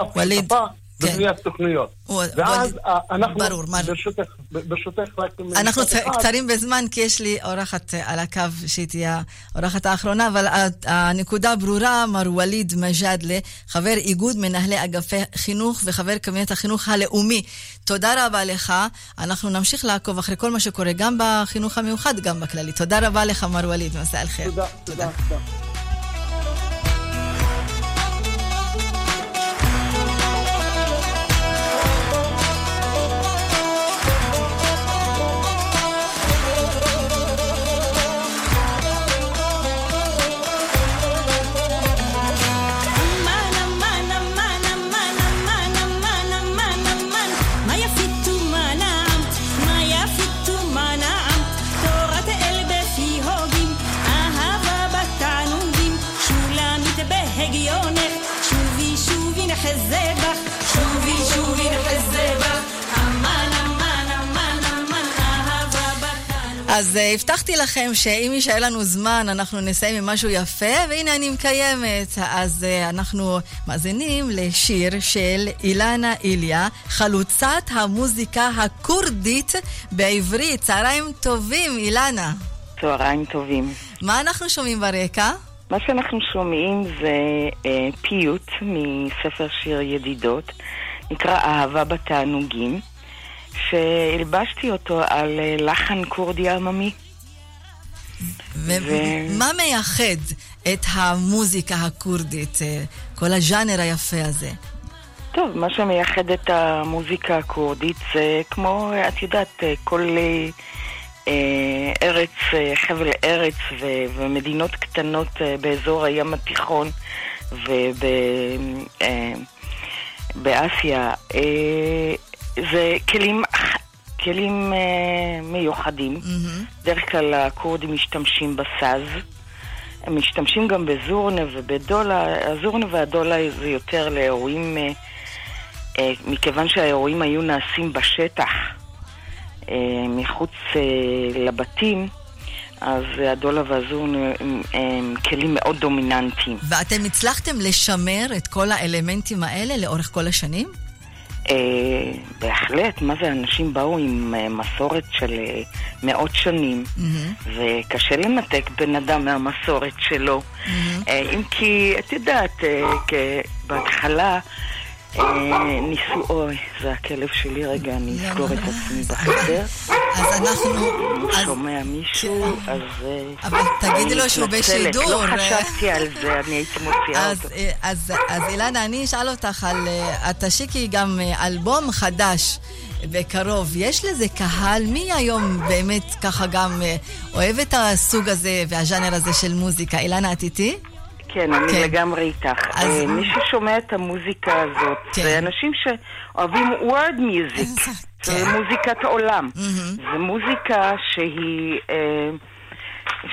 בבניית תוכניות. ואז אה, אנחנו, ברור, ברשותך, ברשותך רק... אנחנו. קצרים בזמן, כי יש לי אורחת אה, על הקו שהיא תהיה האורחת האחרונה, אבל הנקודה ברורה, מר ווליד מג'אדלה, חבר איגוד מנהלי אגפי חינוך וחבר קבינט החינוך הלאומי. תודה רבה לך. אנחנו נמשיך לעקוב אחרי כל מה שקורה, גם בחינוך המיוחד, גם בכללי. תודה רבה לך, מר ווליד, מסע אל. תודה, תודה, אז uh, הבטחתי לכם שאם יישאר לנו זמן, אנחנו נסיים עם משהו יפה, והנה אני מקיימת. אז uh, אנחנו מאזינים לשיר של אילנה איליה, חלוצת המוזיקה הכורדית בעברית. צהריים טובים, אילנה. צהריים טובים. מה אנחנו שומעים ברקע? מה שאנחנו שומעים זה אה, פיוט מספר שיר ידידות, נקרא אהבה בתענוגים, שהלבשתי אותו על אה, לחן כורדי עממי. ומה מייחד את המוזיקה הכורדית, אה, כל הז'אנר היפה הזה? טוב, מה שמייחד את המוזיקה הכורדית זה כמו, את יודעת, אה, כל ארץ, חבל ארץ ו- ומדינות קטנות באזור הים התיכון ובאסיה. זה כלים, כלים אה, מיוחדים. בדרך כלל הכורדים משתמשים בסאז. הם משתמשים גם בזורנה ובדולה. הזורנה והדולה זה יותר לאירועים, אה, אה, מכיוון שהאירועים היו נעשים בשטח, אה, מחוץ אה, לבתים, אז הדולה והזורנה הם, הם כלים מאוד דומיננטיים. ואתם הצלחתם לשמר את כל האלמנטים האלה לאורך כל השנים? אה, בהחלט, מה זה, אנשים באו עם אה, מסורת של אה, מאות שנים, וקשה לנתק בן אדם מהמסורת שלו. אם כי, את יודעת, בהתחלה ניסו, אוי, זה הכלב שלי, רגע, אני אסגור את עצמי בחדר. אז אנחנו... הוא שומע מישהו, אז... אה, אבל תגידי לו שהוא בשידור. לא חשבתי על זה, אני הייתי מוציאה אותו. אה, אז, אילנה, אני אשאל אותך על... אה, את תשיקי גם אה, אלבום חדש בקרוב. יש לזה קהל? מי היום באמת ככה גם אה, אוהב את הסוג הזה והז'אנר הזה של מוזיקה? אילנה, את איתי? כן, אני כן. לגמרי איתך. אז- אה, מי ששומע את המוזיקה הזאת, כן. זה אנשים שאוהבים word music, כן. זה מוזיקת עולם. זה מוזיקה שהיא... אה,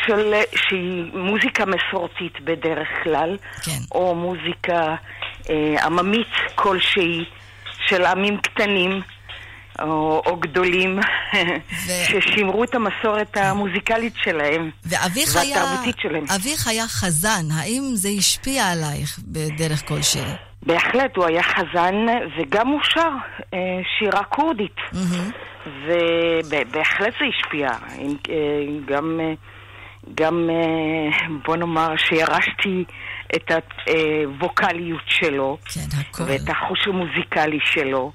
של, שהיא מוזיקה מסורתית בדרך כלל, כן. או מוזיקה אה, עממית כלשהי של עמים קטנים או, או גדולים, ששימרו את המסורת המוזיקלית שלהם ואביך היה, והתרבותית שלהם. אביך היה חזן, האם זה השפיע עלייך בדרך כלשהי? בהחלט, הוא היה חזן וגם הוא שר אה, שירה כורדית. ובהחלט זה השפיע. אה, גם, אה, גם בוא נאמר שירשתי את הווקאליות שלו, כן, הכל. ואת החוש המוזיקלי שלו.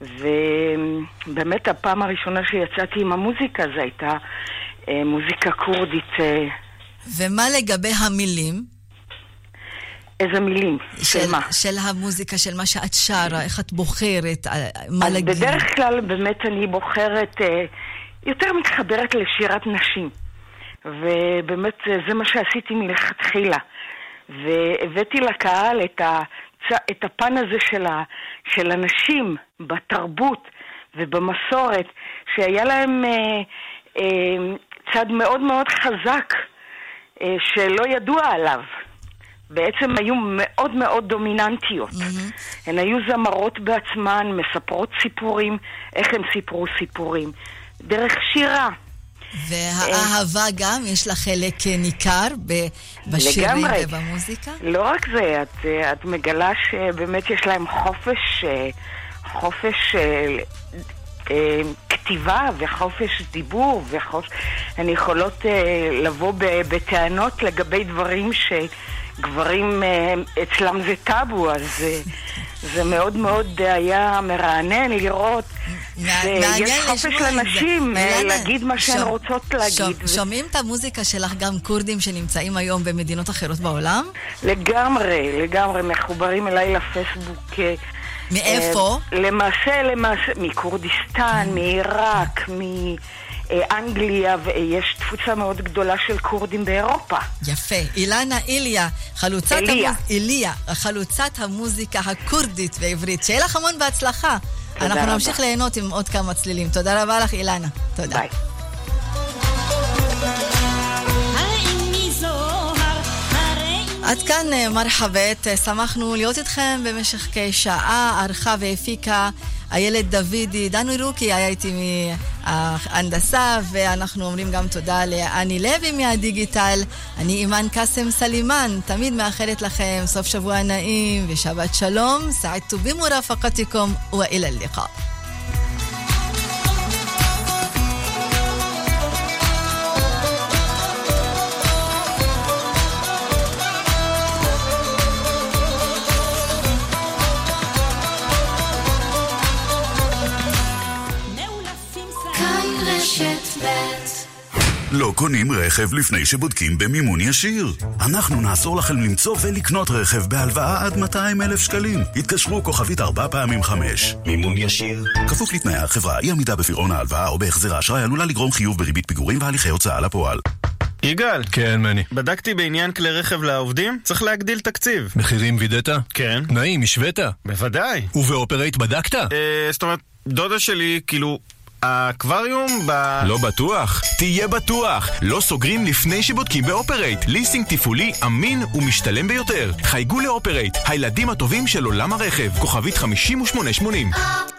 ובאמת הפעם הראשונה שיצאתי עם המוזיקה זו הייתה אה, מוזיקה כורדית. אה, ומה לגבי המילים? איזה מילים? של מה? של המוזיקה, של מה שאת שרה, איך את בוחרת, אה, מה להגיד. בדרך כלל באמת אני בוחרת, יותר מתחברת לשירת נשים. ובאמת זה מה שעשיתי מלכתחילה. והבאתי לקהל את, הצ... את הפן הזה של, ה... של הנשים בתרבות ובמסורת, שהיה להם אה, אה, צד מאוד מאוד חזק אה, שלא ידוע עליו. בעצם היו מאוד מאוד דומיננטיות. הן היו זמרות בעצמן, מספרות סיפורים, איך הן סיפרו סיפורים. דרך שירה. והאהבה גם, יש לה חלק אה, ניכר בשירים לגמרי. ובמוזיקה? לא רק זה, את, אה, את מגלה שבאמת יש להם חופש, אה, חופש אה, כתיבה וחופש דיבור, וחופש... הן יכולות לבוא בטענות לגבי דברים שגברים אה, אצלם זה טאבו, אז אה, זה מאוד מאוד היה מרענן לראות שיש חופש. לנשים אה, להגיד מה שהן רוצות להגיד. שומעים את המוזיקה שלך גם כורדים שנמצאים היום במדינות אחרות בעולם? לגמרי, לגמרי, מחוברים אליי לפייסבוק. אה, מאיפה? אה, למעשה, למעשה, מכורדיסטן, מעיראק, מאנגליה, ויש תפוצה מאוד גדולה של כורדים באירופה. יפה. אילנה איליה, חלוצת איליה. המוז... איליה, חלוצת המוזיקה הכורדית בעברית. שיהיה לך המון בהצלחה. אנחנו רבה. נמשיך ליהנות עם עוד כמה צלילים. תודה רבה לך, אילנה. תודה. ביי. עד כאן אה, מרחבת, אה, שמחנו להיות איתכם במשך כשעה, ערכה והפיקה איילת דוידי, דנו רוקי היה איתי מההנדסה, ואנחנו אומרים גם תודה לאני לוי מהדיגיטל. אני אימאן קאסם סלימאן, תמיד מאחלת לכם סוף שבוע נעים ושבת שלום, סעדתו במורפקתכם ואילה הלקאה. לא קונים רכב לפני שבודקים במימון ישיר. אנחנו נעזור לכם למצוא ולקנות רכב בהלוואה עד 200 אלף שקלים. התקשרו כוכבית ארבע פעמים חמש. מימון ישיר. כפוף לתנאי החברה, אי עמידה בפירעון ההלוואה או בהחזר האשראי עלולה לגרום חיוב בריבית פיגורים והליכי הוצאה לפועל. יגאל. כן, מני. בדקתי בעניין כלי רכב לעובדים, צריך להגדיל תקציב. מחירים וידאת? כן. תנאים, השווית? בוודאי. ובאופרייט בדקת? אה, זאת אומרת, דודה שלי, כאילו, האקווריום ב... לא בטוח? תהיה בטוח! לא סוגרים לפני שבודקים באופרייט. ליסינג תפעולי אמין ומשתלם ביותר. חייגו לאופרייט, הילדים הטובים של עולם הרכב. כוכבית 5880.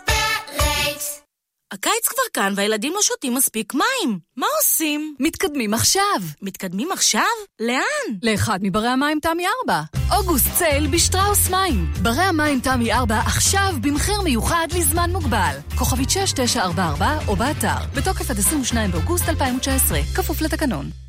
הקיץ כבר כאן והילדים לא שותים מספיק מים. מה עושים? מתקדמים עכשיו. מתקדמים עכשיו? לאן? לאחד מברי המים תמי 4. אוגוסט sale בשטראוס מים. ברי המים תמי 4 עכשיו במחיר מיוחד לזמן מוגבל. כוכבית 6944 או באתר. בתוקף עד 22 באוגוסט 2019. כפוף לתקנון.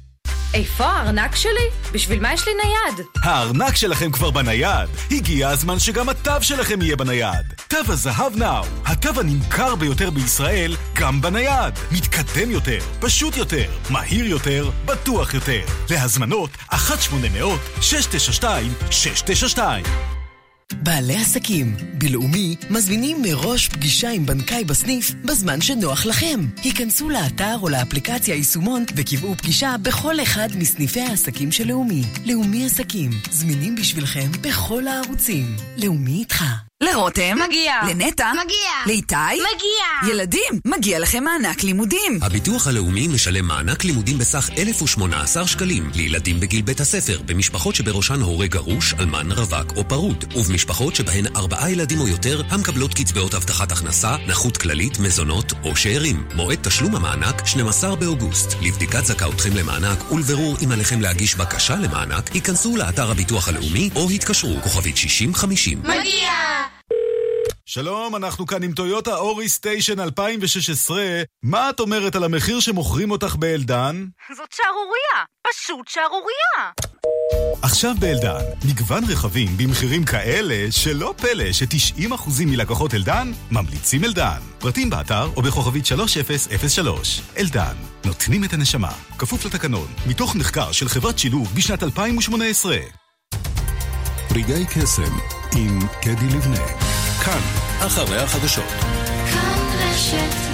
איפה הארנק שלי? בשביל מה יש לי נייד? הארנק שלכם כבר בנייד. הגיע הזמן שגם התו שלכם יהיה בנייד. תו הזהב נאו, התו הנמכר ביותר בישראל, גם בנייד. מתקדם יותר, פשוט יותר, מהיר יותר, בטוח יותר. להזמנות, 1-800-692-692 בעלי עסקים, בלאומי מזמינים מראש פגישה עם בנקאי בסניף בזמן שנוח לכם. היכנסו לאתר או לאפליקציה יישומון וקבעו פגישה בכל אחד מסניפי העסקים של לאומי. לאומי עסקים, זמינים בשבילכם בכל הערוצים. לאומי איתך. לרותם, מגיע. לנטע, מגיע. לאיתי, מגיע. ילדים, מגיע לכם מענק לימודים. הביטוח הלאומי משלם מענק לימודים בסך 1,018 שקלים לילדים בגיל בית הספר, במשפחות שבראשן הורה גרוש, אלמן, רווק או פרוד, ובמשפחות שבהן ארבעה ילדים או יותר המקבלות קצבאות הבטחת הכנסה, נכות כללית, מזונות או שאירים. מועד תשלום המענק 12 באוגוסט. לבדיקת זכאותכם למענק ולבירור אם עליכם להגיש בקשה למענק, היכנסו לאתר הביטוח הלאומי או התקשרו כוכבית 6050. מגיע! שלום, אנחנו כאן עם טויוטה אורי סטיישן 2016. מה את אומרת על המחיר שמוכרים אותך באלדן? זאת שערורייה! פשוט שערורייה! עכשיו באלדן, מגוון רכבים במחירים כאלה שלא פלא ש-90% מלקוחות אלדן ממליצים אלדן. פרטים באתר או בכוכבית 3003. אלדן, נותנים את הנשמה. כפוף לתקנון, מתוך מחקר של חברת שילוב בשנת 2018. רגעי קסם עם קדי לבנה. כאן, אחרי החדשות. כאן רשת